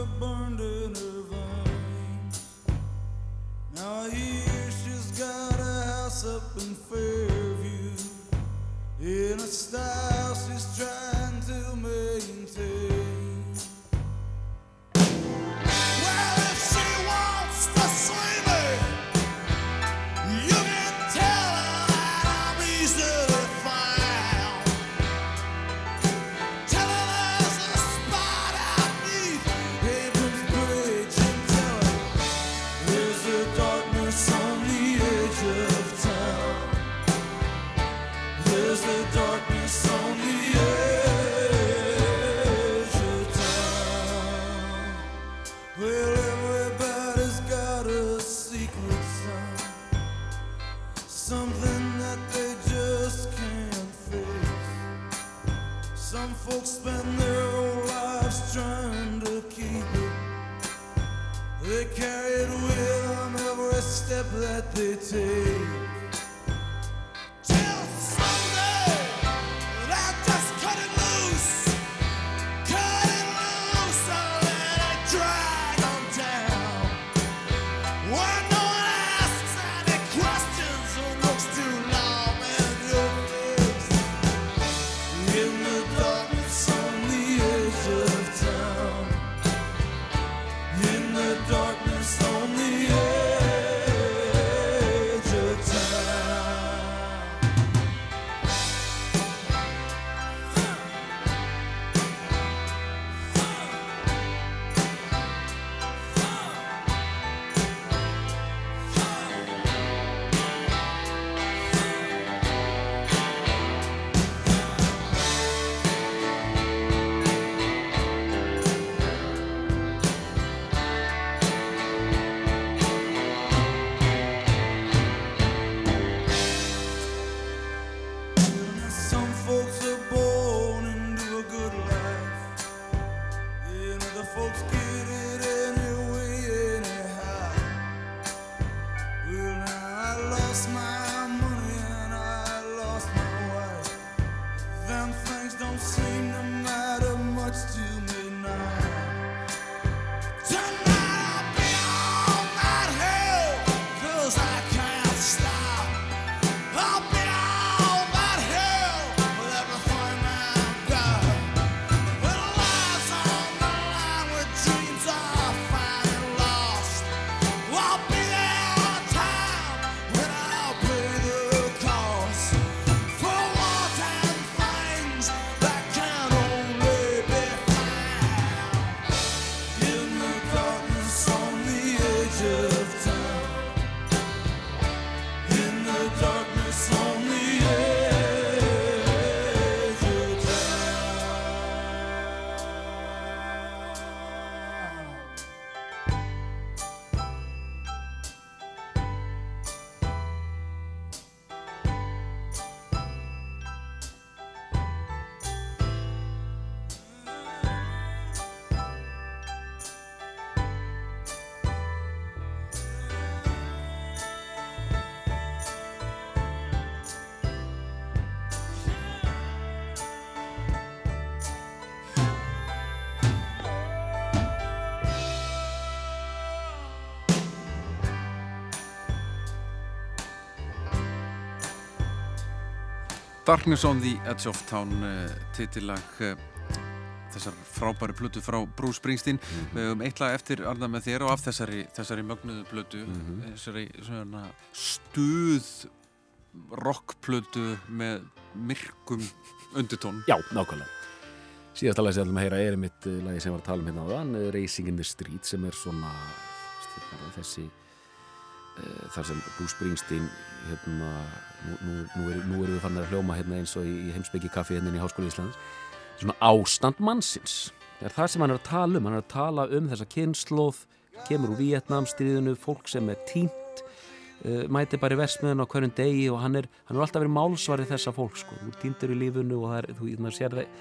[SPEAKER 4] up in Fairview in a style she's trying Darkness on the Edge of Town
[SPEAKER 2] uh, titillag uh, þessar frábæri plötu frá Bruce Springsteen mm -hmm. við höfum eitla eftir Arna með þér og af þessari, þessari mögnuðu plötu mm -hmm. þessari svona stuð rockplötu með myrkum undutón
[SPEAKER 3] Já, nákvæmlega síðast að lagi sem við ætlum að heyra er mitt lagi sem var að tala um hérna á þann Racing in the Street sem er svona þessi þar sem Bruce Springsteen hérna, nú, nú, nú, er, erum við fann að hljóma hérna eins og í, í heimsbyggi kaffi hérna í Háskóli Íslands. Svona ástand mannsins. Það er það sem hann er að tala um. Hann er að tala um þessa kynnslóð kemur úr Vietnam stríðinu, fólk sem er tínt uh, mæti bara í versmiðun á hverjum degi og hann er, hann er alltaf verið málsvarið þessa fólk sko, þú týndur í lífunu og það er, þú hérna, sér það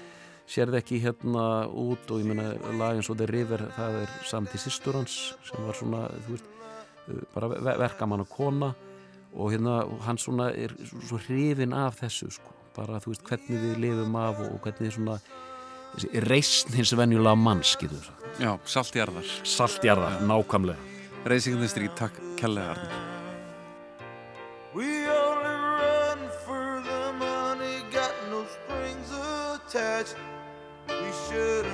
[SPEAKER 3] sér það ekki hérna út og ég meina lagin svo The River það er samt í sýstur hans sem var svona, þú veist bara verkamann og kona og hérna hann svona er svo hrifin af þessu sko. Bara þú veist hvernig við lifum af og hvernig svona þessi reysn hins venjulega manns getur það
[SPEAKER 2] Já, saltjarðar
[SPEAKER 3] Saltjarðar, nákvæmlega.
[SPEAKER 2] Racing in the Street, takk kellega Arnur
[SPEAKER 4] We only run for the money, got no strings attached. We shut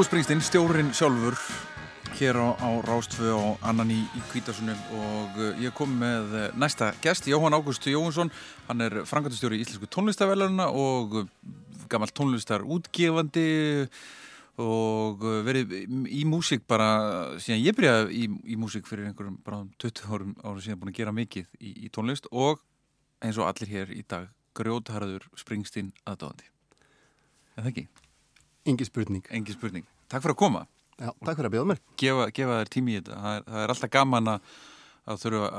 [SPEAKER 2] Bruce Springsteen, stjórin sjálfur hér á, á Rástfö og annan í, í Kvítasunum og uh, ég kom með uh, næsta gest, Jóhann Ágúst Jóhansson hann er frangatustjóri í Íslensku tónlistavellarna og uh, gammal tónlistar útgefandi og verið í músík bara síðan ég byrjaði í, í músík fyrir einhverjum bara 20 árum ára síðan búin að gera mikið í, í tónlist. Og eins og allir hér í dag grjótharður Springsteen aðdáðandi en það ekki?
[SPEAKER 5] Engi spurning.
[SPEAKER 2] Engi spurning. Takk fyrir að koma.
[SPEAKER 5] Já, takk fyrir að bjóða mér.
[SPEAKER 2] Gefa, gefa þér tími í þetta. Það er, það er alltaf gaman að, að þurfa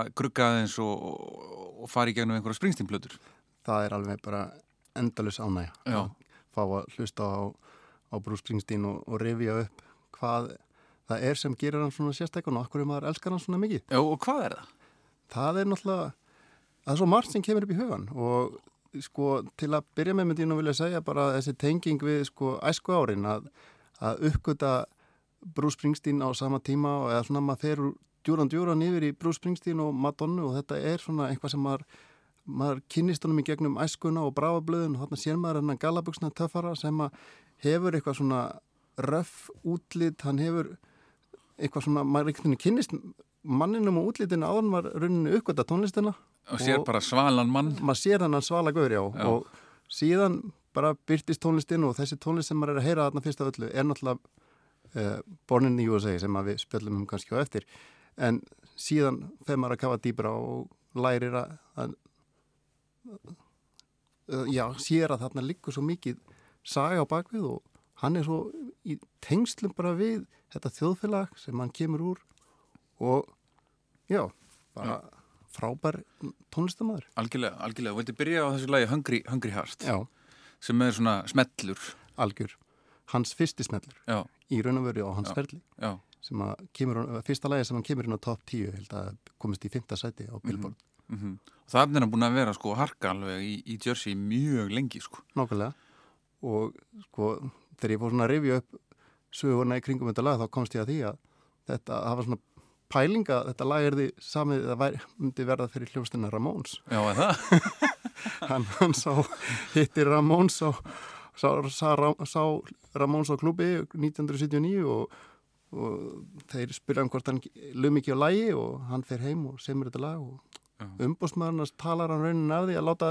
[SPEAKER 2] að grugga aðeins og, og, fara í gegnum einhverja springstínblöður.
[SPEAKER 5] Það er alveg bara endalus ánægja.
[SPEAKER 2] Já.
[SPEAKER 5] Fá að hlusta á, á Bruce Springsteen og, og revja upp hvað það er sem gerir hann svona sérstakon og okkur er maður elskar hann svona mikið.
[SPEAKER 2] Já, og hvað er það?
[SPEAKER 5] Það er náttúrulega, það er svo margt sem kemur upp í hugan og sko til að byrja með myndi ég nú vilja segja bara þessi tenging við sko æsku árin að, að uppgöta Bruce Springsteen á sama tíma og eða svona maður fer úr djúran djúran yfir í Bruce Springsteen og Madonna og þetta er svona eitthvað sem maður, maður kynist honum í gegnum æskuna og bráablöðun og þarna sér maður hennan galabugsna töffara sem að hefur eitthvað svona röff útlit, hann hefur eitthvað svona, maður veginn kynist manninum og útlitinu áðan var rauninu uppgöta tónlistina
[SPEAKER 2] Og sér bara svalan mann.
[SPEAKER 5] maður sér hann svala gaur, já,
[SPEAKER 2] Já.
[SPEAKER 5] og síðan bara byrtist tónlistinn og þessi tónlist sem maður er að heyra þarna fyrst af öllu er náttúrulega uh, Born in the USA sem að við spjöllum um kannski á eftir en síðan þegar maður að kafa dýbra og lærir að, að uh, já, sér að þarna liggur svo mikið saga á bakvið og hann er svo í tengslum bara við þetta þjóðfélag sem hann kemur úr og já, bara frábær tónlistamæður
[SPEAKER 2] Algjörlega, algjörlega. Þú vildi byrja á þessu lagi Hungry, Hungry Heart
[SPEAKER 5] Já,
[SPEAKER 2] sem er svona smellur.
[SPEAKER 5] algjör. Hans fyrsti smellur.
[SPEAKER 2] Já,
[SPEAKER 5] í raun og veru á hans ferli.
[SPEAKER 2] Já,
[SPEAKER 5] sem að kemur, fyrsta lagi sem hann kemur inn á top 10 held að komist í fymta sæti á Billboard.
[SPEAKER 2] Mm og það er búin að vera sko harka alveg í, í Jersey mjög lengi sko.
[SPEAKER 5] nákvæmlega. Og sko þegar ég fór svona að rifja upp sögurna í kringum þetta lag þá komst ég að því að þetta hafa svona pælinga þetta lag er því samið það væri, myndi verða fyrir hljóstina Ramóns
[SPEAKER 2] Já, er það?
[SPEAKER 5] hann, hann sá hittir Ramóns á sá, sá, sá Ramóns á klubi 1979 og, og þeir spyrja um hvort hann lög mikið á lagi og hann fer heim og semur þetta lag og
[SPEAKER 2] Já.
[SPEAKER 5] umbústmaðurnast talar hann raunin af því að láta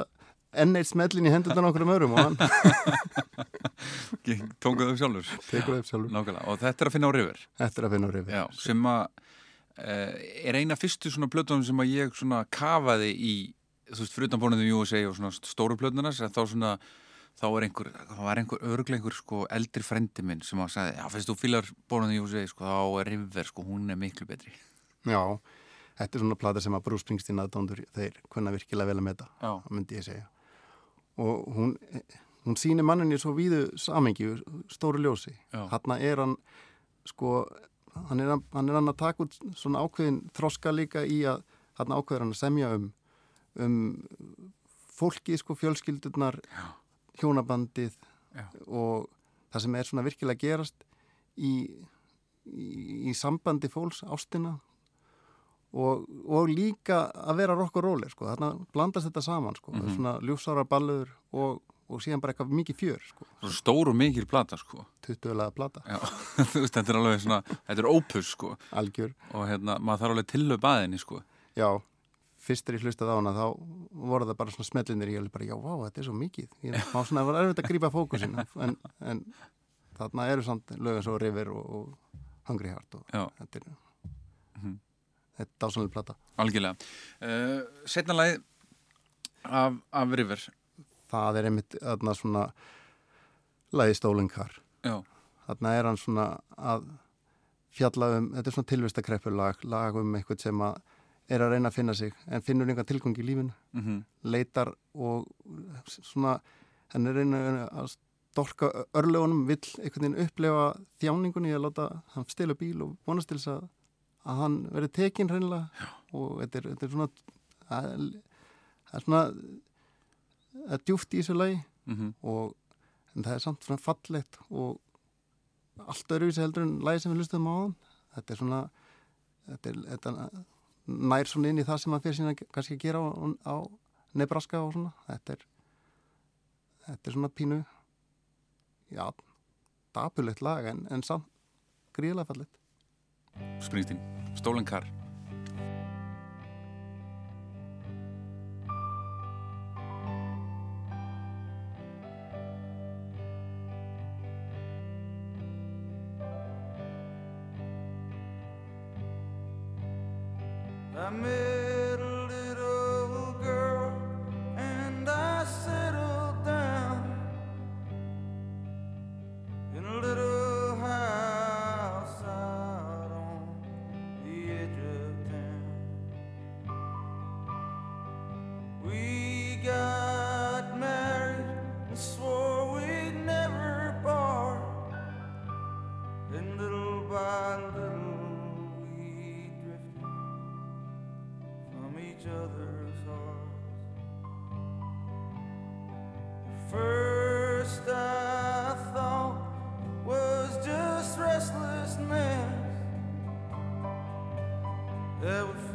[SPEAKER 5] enn eitt smellin í hendurna okkur um örum og hann
[SPEAKER 2] Tónguðu þau sjálfur.
[SPEAKER 5] það upp sjálfur
[SPEAKER 2] Nákvæmlega. Og þetta er að finna á River.
[SPEAKER 5] eftir að finna á rifi
[SPEAKER 2] Já, sem að er eina fyrstu svona plötunum sem að ég svona kafaði í, þú veist, fyrir utan bónuðum í USA og svona stóru plötunas, en þá svona þá er einhver, þá var einhver örglega einhver sko eldri frendi minn sem að sagði, já, fyrst þú fýlar bónuðum í USA, sko, þá er River, sko, hún er miklu betri.
[SPEAKER 5] Já, þetta er svona plata sem að Bruce Springsteen aðdóndur þeir kunna virkilega vel að meta myndi ég segja og hún, hún sýnir manninni svo víðu samengi, stóru ljósi
[SPEAKER 2] Já.
[SPEAKER 5] hann er hann sko, hann er, hann er hann að taka út svona ákveðin þroska líka í að hann ákveður hann að semja um um fólki, sko, fjölskyldurnar
[SPEAKER 2] Já.
[SPEAKER 5] hjónabandið
[SPEAKER 2] Já.
[SPEAKER 5] og það sem er svona virkilega gerast í, í, í sambandi fólks, ástina og, og líka að vera rock og roller sko. þarna blandast þetta saman sko.
[SPEAKER 2] Mhm.
[SPEAKER 5] svona ljúsára ballur og, og síðan bara eitthvað mikið fjör sko.
[SPEAKER 2] Svo stór og mikil plata, sko.
[SPEAKER 5] 20 lega plata,
[SPEAKER 2] veist, þetta er alveg svona, þetta er opus, sko,
[SPEAKER 5] algjör
[SPEAKER 2] og hérna, maður þarf alveg tillöp aðinni, sko.
[SPEAKER 5] já, fyrst er ég hlustað á hana þá voru það bara svona smellinir ég alveg bara, já, vá, þetta er svo mikið ég má svona, það var erfitt að grípa fókusin en, en þarna eru samt lögum svo River og, og Hungry Heart og
[SPEAKER 2] Já.
[SPEAKER 5] þetta er
[SPEAKER 2] Mhm.
[SPEAKER 5] þetta er dásanlega plata
[SPEAKER 2] Algjörlega. Uh, setna lagi af, af River.
[SPEAKER 5] Það er einmitt þarna svona
[SPEAKER 2] Já,
[SPEAKER 5] þarna er hann svona að fjalla um, þetta er svona tilvistakreppur lag, um eitthvað sem að er að reyna að finna sig en finnur einhvern tilgang í lífinu.
[SPEAKER 2] Mhm,
[SPEAKER 5] leitar og svona hann er reyna að storka örlögunum, vill einhvern veginn upplefa þjáningunni að láta hann stila bíl og vonast til þess að, að hann verði tekinn reynilega og þetta er, þetta er svona það er, svona djúft í þessu lagi
[SPEAKER 2] mhm,
[SPEAKER 5] og en það er samt svona fallegt og allt öruvísi heldur en lagi sem við hlustum á hann þetta er svona þetta, er, þetta nær svona inn í það sem maður fyrir sína kannski að gera á, á Nebraska og svona þetta er þetta er svona pínu já, dapulegt lag en, en samt gríðlega fallit.
[SPEAKER 2] Springsteen, Stolen Car.
[SPEAKER 4] That would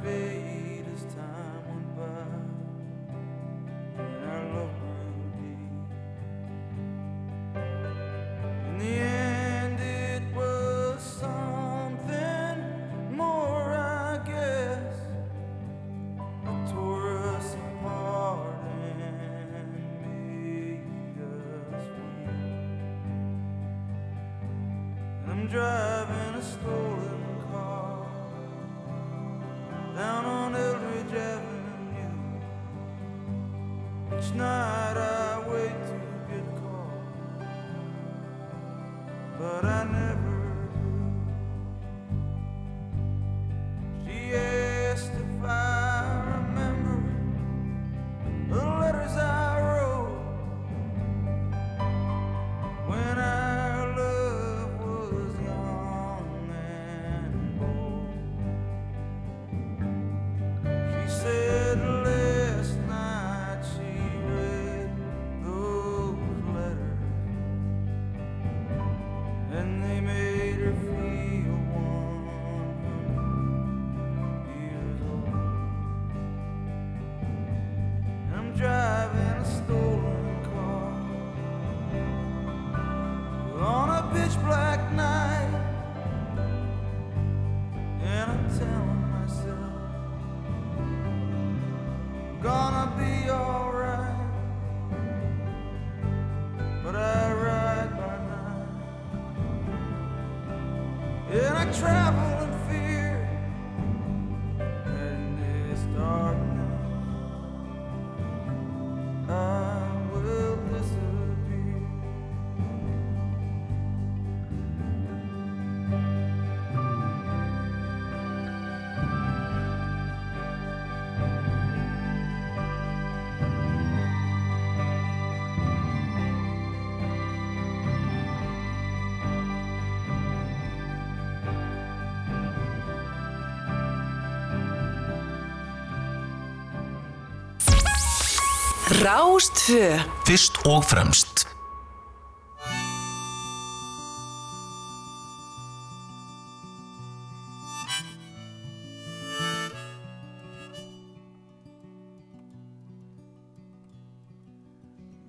[SPEAKER 6] Rástfö
[SPEAKER 7] Fyrst og fremst.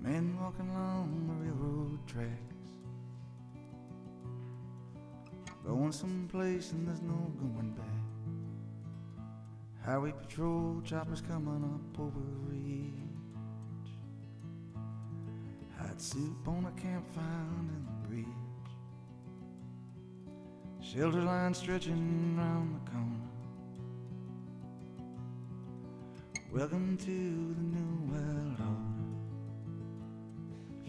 [SPEAKER 4] Men walking along the railroad tracks, going someplace and there's no going back. Highway patrol choppers coming up over soup on a campfire in the bridge. Shelter line stretching round the corner. Welcome to the new world order.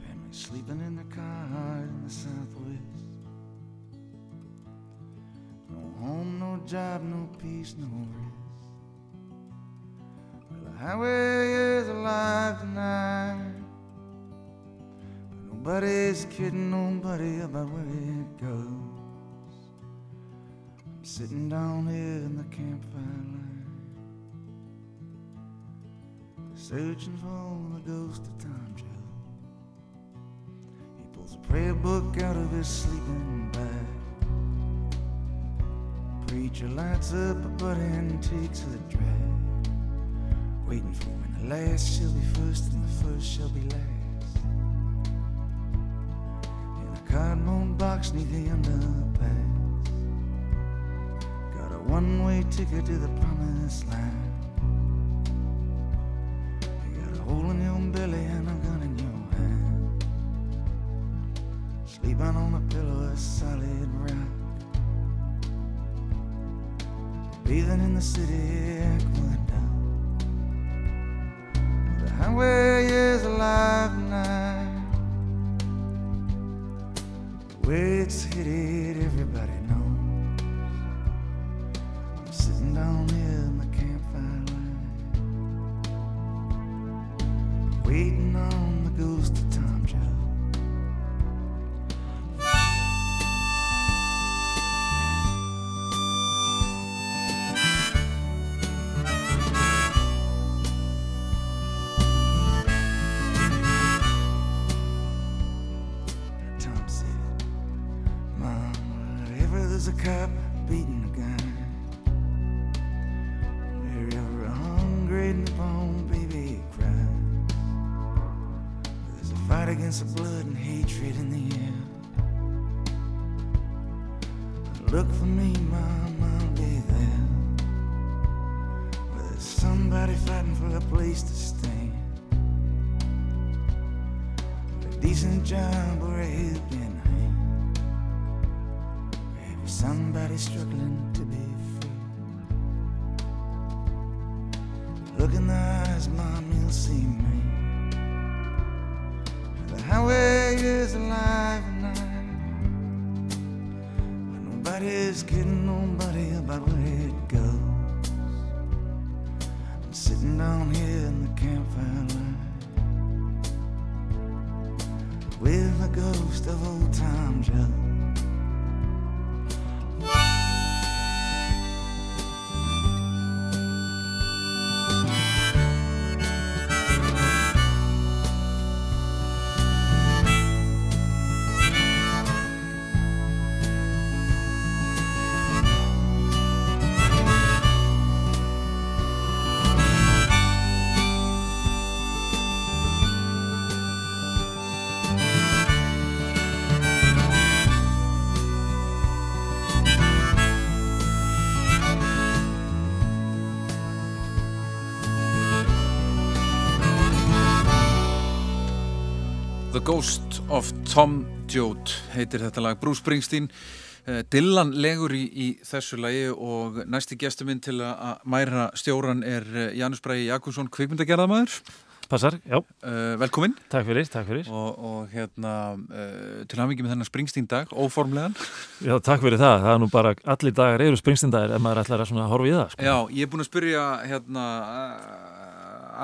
[SPEAKER 4] Families sleeping in their cars in the southwest. No home, no job, no peace, no rest. Well, the highway is alive tonight. Nobody's kidding nobody about where it goes. I'm sitting down here in the campfire light. Searching for the ghost of Tom Joe. He pulls a prayer book out of his sleeping bag. Preacher lights up a butt and takes a drag. Waiting for when the last shall be first and the first shall be last. Cardboard box neath the underpass. Got a one-way ticket to the promised land. Ghost of Tom
[SPEAKER 2] Joad heitir þetta lag. Bruce Springsteen Eh, Dylan legur í, í þessu lagi og næsti gestur minn til að mæra stjóran er eh, Janus Bræði Jakobsson, kvikmyndagerðamæður
[SPEAKER 6] Passar, já,
[SPEAKER 2] uh, velkomin
[SPEAKER 6] takk fyrir, takk fyrir.
[SPEAKER 2] Og, og hérna uh, til hafingi með þennan Springsteen dag, óformlegan.
[SPEAKER 6] Já, takk fyrir það, það er nú bara allir dagar eru springstindagir ef maður ætlar að svona horfa í það sko.
[SPEAKER 2] Já, ég er búin að spyrja hérna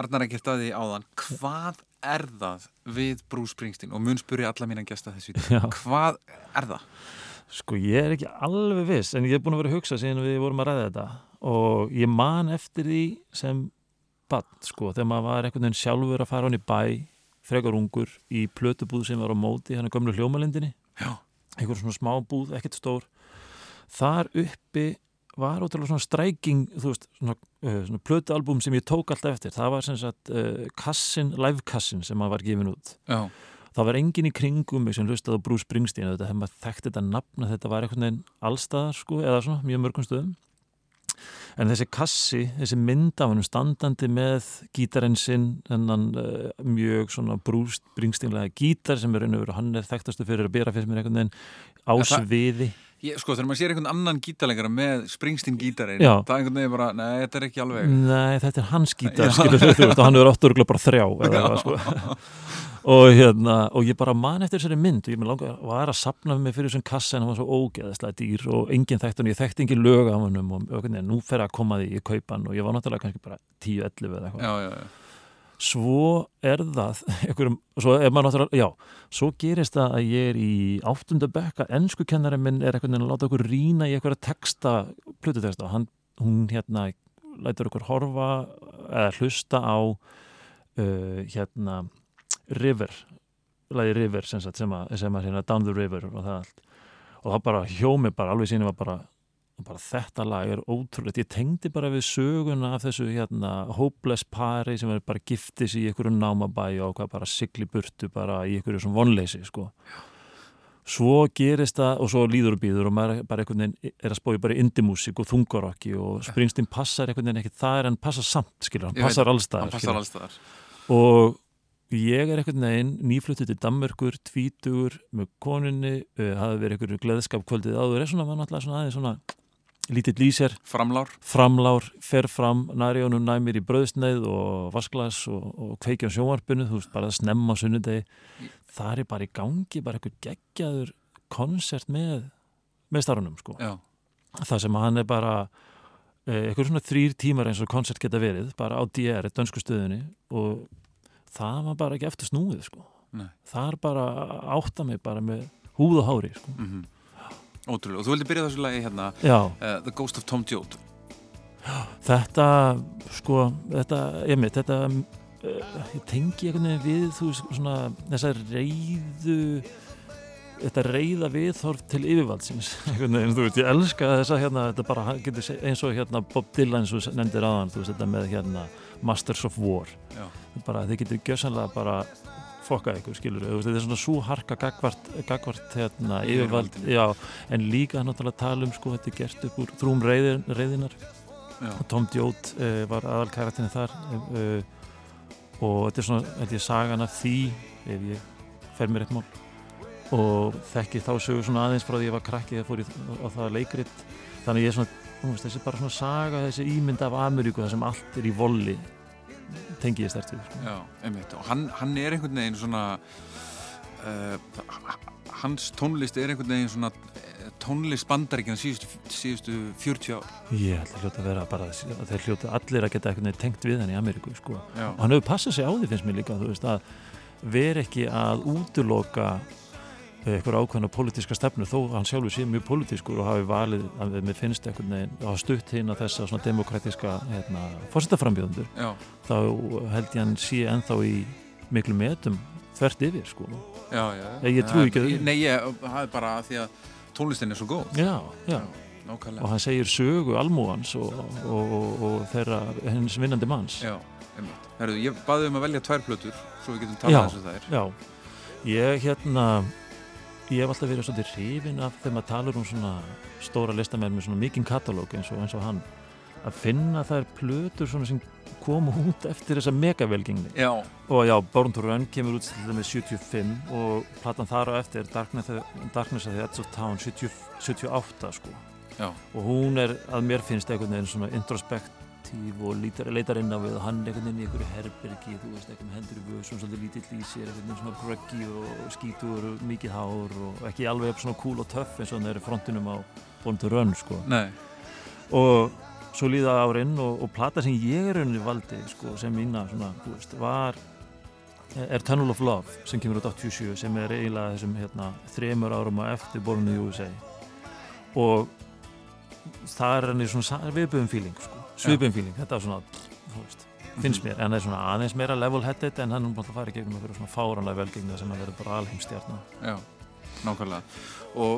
[SPEAKER 2] Arnar ekkert að því áðan. Hvað er það við Bruce Springsteen? Og mun spyrja alla mína gesta þessu hvað er það?
[SPEAKER 6] Sko ég er ekki alveg viss en ég er búin að vera að hugsa síðan við vorum að ræða þetta. Og ég man eftir því sem bann sko þegar maður var einhvern veginn sjálfur að fara hann í bæ frekar ungur í plötubúð sem var á móti hann er gömlu hljómalindinni einhver svona smá búð, ekkert stór. Þar uppi var ótrúlega svona stræking þú veist, svona, uh, svona plötualbum sem ég tók alltaf eftir, það var sem sagt uh, kassin, live-kassin sem maður var gefin út.
[SPEAKER 2] Já,
[SPEAKER 6] það var engin í kringum mig sem hlustaði á Bruce Springsteen þetta hefði maður þekkt þetta nafn að þetta var einhvern veginn allstaðar sko, eða svona mjög mörgum stöðum. En þessi kassi, þessi mynd af hann standandi með gítarinn sinn þennan uh, mjög svona Bruce Springsteenlega gítar sem er veru hann er þekktastu fyrir að bera fyrir mér einhvern veginn á
[SPEAKER 2] En það-
[SPEAKER 6] sviði
[SPEAKER 2] ég, sko þegar maður sér einhvern annan gítarleikara með Springsteen gítarinn,
[SPEAKER 6] Já.
[SPEAKER 2] það er einhvern veginn bara nei, þetta er ekki alveg.
[SPEAKER 6] Nei, þetta er hans gítar, skilur þú veist, og hann er oft örgulega bara þrjá eða sko. og hérna, og ég bara man eftir þessari mynd og ég langa var að sapna mig fyrir þessum kassa en hann var svo ógeðslega dýr og enginn þekkt hann, ég þekkti engin lög af hann og nú fer að koma því í kaupan og ég var náttúrulega kannski bara 10-11 eða eitthvað svo er það einhverjum, svo er maður náttúrulega, já svo gerist það að ég er í áttunda bekka, ennsku kennari minn er einhvern veginn að láta okkur rýna í einhverja texta plötuteksta, hann, hún hérna lætur okkur horfa eða hlusta á uh, hérna River lagi River sem að, sem að hérna, Down the River og það allt. Og það bara hjómi bara alveg síni var bara bara þetta lag er ótrúlegt. Ég tengdi bara við söguna af þessu hérna hopeless pari sem er bara giftis í einhverju námabæ og hvað bara sigli burtu bara í einhverju svona vonleysi sko. Svo gerist það og svo líður og býður og maður er bara einhvern veginn er að spója bara indimúsík og þungarokki og Springsteen passar einhvern veginn ekki það er hann passar samt, skilur, hann passar allstaðar og ég er einhvern veginn nýfluttið til Danmörkur, tvítugur með konunni, uh, hafi verið einhverju gleðskap kvöldið áður, er svona, var náttúrulega svona aðeins svona lítill sér.
[SPEAKER 2] Framlár.
[SPEAKER 6] Framlár, fer fram næri honum næmir í bröðsneið og vasklas og, og kveikja á sjónvarpinu þú veist, bara að snemma sunnudegi. Það er bara í gangi, bara einhver geggjaður konsert með með starfunum, sko.
[SPEAKER 2] Já,
[SPEAKER 6] það sem hann er bara eh, einhver svona þrýr tímar eins og konsert geta verið bara á DR, dönsku stöðunni og það var bara ekki eftir snúið, sko.
[SPEAKER 2] Nei.
[SPEAKER 6] það er bara átta mig bara með húð og hári, sko.
[SPEAKER 2] Mhm Ótrúlega, og þú vildi byrja þessu lagi hérna uh, The Ghost of Tom Joad.
[SPEAKER 6] Þetta, sko, þetta, ég mitt, þetta, uh, ég tengi einhvern veginn við, þú veist, svona, þessa reyðu, þetta reyða viðhorf til yfirvaldsins, einhvern veginn, þú veist, ég elska þessa hérna, þetta bara, getur eins og hérna Bob Dylan, eins og nefndir aðan, þú veist, þetta með hérna Masters of War, bara, þið getur gjössanlega bara fokkað ykkur, skilur, veist, þetta er svona svo harka gagvart, gagvart, hérna, yfirvald, já, en líka náttúrulega tala um, sko, þetta er gert upp úr þrúm reyðin, reyðinar,
[SPEAKER 2] Já,
[SPEAKER 6] Tom Joad uh, var aðal karakterinn þar uh, og þetta er svona, held ég, sagan af því ef ég fer mér eitt mál. Og þekki þá sögur svona aðeins frá því ég var krakki þegar fór ég á það leikrit. Þannig ég er svona, þú veist, þessi er bara svona saga þessi ímynd af Ameríku þar sem allt er í volli tengi ég stert við sko.
[SPEAKER 2] já, einmitt og hann, hann er einhvern veginn svona uh, hans tónlist er einhvern veginn svona eh, tónlist bandaríkina síðustu, síðustu 40 ár
[SPEAKER 6] ég að hljóta að vera bara þeir hljóta allir að geta eitthvað neginn tengt við hann í Ameríku sko. Og hann hefur passað sig á því finnst mér líka veist að vera ekki að útiloka eitthvað ákveðna pólitíska stefnu þó hann sjálfur sé mjög pólitískur og hafi valið að mér finnst einhvern veginn hafa stutt hinn að þessa svona demokratíska hérna, fórsetaframbjöðundur
[SPEAKER 2] já,
[SPEAKER 6] þá held ég hann sé ennþá í miklu metum þvert yfir sko.
[SPEAKER 2] Já, já.
[SPEAKER 6] Ég- ég trúi ekki að-
[SPEAKER 2] Nei, það er bara að því að tónlistin er svo góð.
[SPEAKER 6] Já, já,
[SPEAKER 2] Nákvæmlega.
[SPEAKER 6] Og hann segir sögu almúans og, og, og, og þeirra hens vinnandi manns.
[SPEAKER 2] Já, Herru, ég baði um að velja tvær plötur svo við getum
[SPEAKER 6] Já.
[SPEAKER 2] talað þessu þær.
[SPEAKER 6] Já, ég hérna ég hef alltaf verið svolítið hrifin af þegar maður talar um svona stóra listamenn með svona mikinn katalóg eins og, eins og hann að finna þær plötur svona sem koma út eftir þessa megavelgingni
[SPEAKER 2] Já,
[SPEAKER 6] og já, Born to Run kemur út til með 75 og platan þar á eftir Darkness, Darkness of the Edge of Town 70, 78 sko.
[SPEAKER 2] Já,
[SPEAKER 6] og hún er að mér finnst einhvern veginn svona introspektív og lítar, leitar inn á við og hann einhvern veginn í einhverju herbergi þú veist, með hendur í vöðsum svolítið lítill í sér einhvern veginn svona gruggy og skítur og mikið hár og ekki alveg svona cool og töff eins og hann er í frontinum á to Run sko.
[SPEAKER 2] Nei.
[SPEAKER 6] Og svo líða árin og, og plata sem ég er rauninni valdi sko, sem mína svona, þú veist, var er Tunnel of Love sem kemur út 87 sem er eiginlega þessum hérna, þremur árum á eftir Born in the USA og það er henni svona viðbjöðum feeling sko, svipum feeling, þetta er svona þú veist, finnst mér, en það er svona aðeins meira level-headed en hann er bara að fara í gegnum að vera svona fáranlega velgengna sem að vera bara alheimstjarnar
[SPEAKER 2] Já, nákvæmlega. Og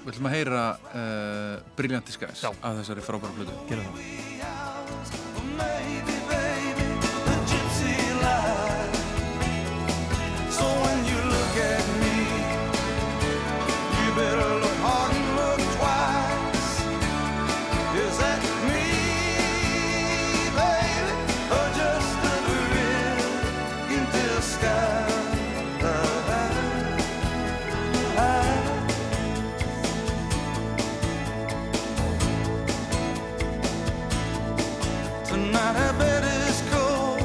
[SPEAKER 2] við ætlum að heyra uh, Brilliant
[SPEAKER 6] Já.
[SPEAKER 2] af þessari frábæra plötu.
[SPEAKER 6] Gera það
[SPEAKER 4] Tonight I bet it's cold,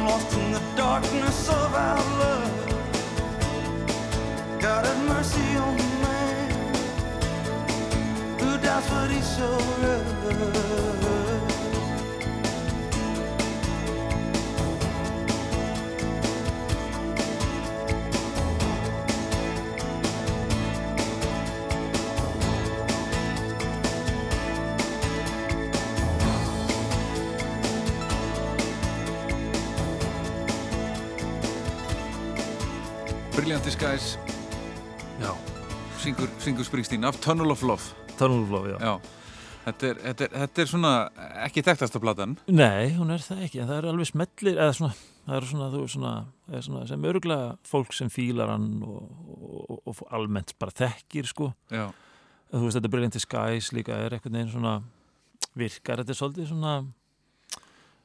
[SPEAKER 4] lost in the darkness of our love. God have mercy on the man. Who doubts what he showed
[SPEAKER 2] Brilliant Skies
[SPEAKER 6] Já,
[SPEAKER 2] syngur, syngur Springsteen af Tunnel of Love.
[SPEAKER 6] Tunnel of Love, já.
[SPEAKER 2] Já, þetta er, þetta er, þetta er svona ekki þekktasta platan.
[SPEAKER 6] Nei, hún er það ekki, en það er alveg smellir, eða svona, það eru svona, þú svona, er svona sem örgulega fólk sem fílar hann og, og, og, og almennt bara þekkir sko,
[SPEAKER 2] já,
[SPEAKER 6] þú veist, þetta Brilliant Skies líka er einhvern veginn svona virkar, þetta er svolítið svona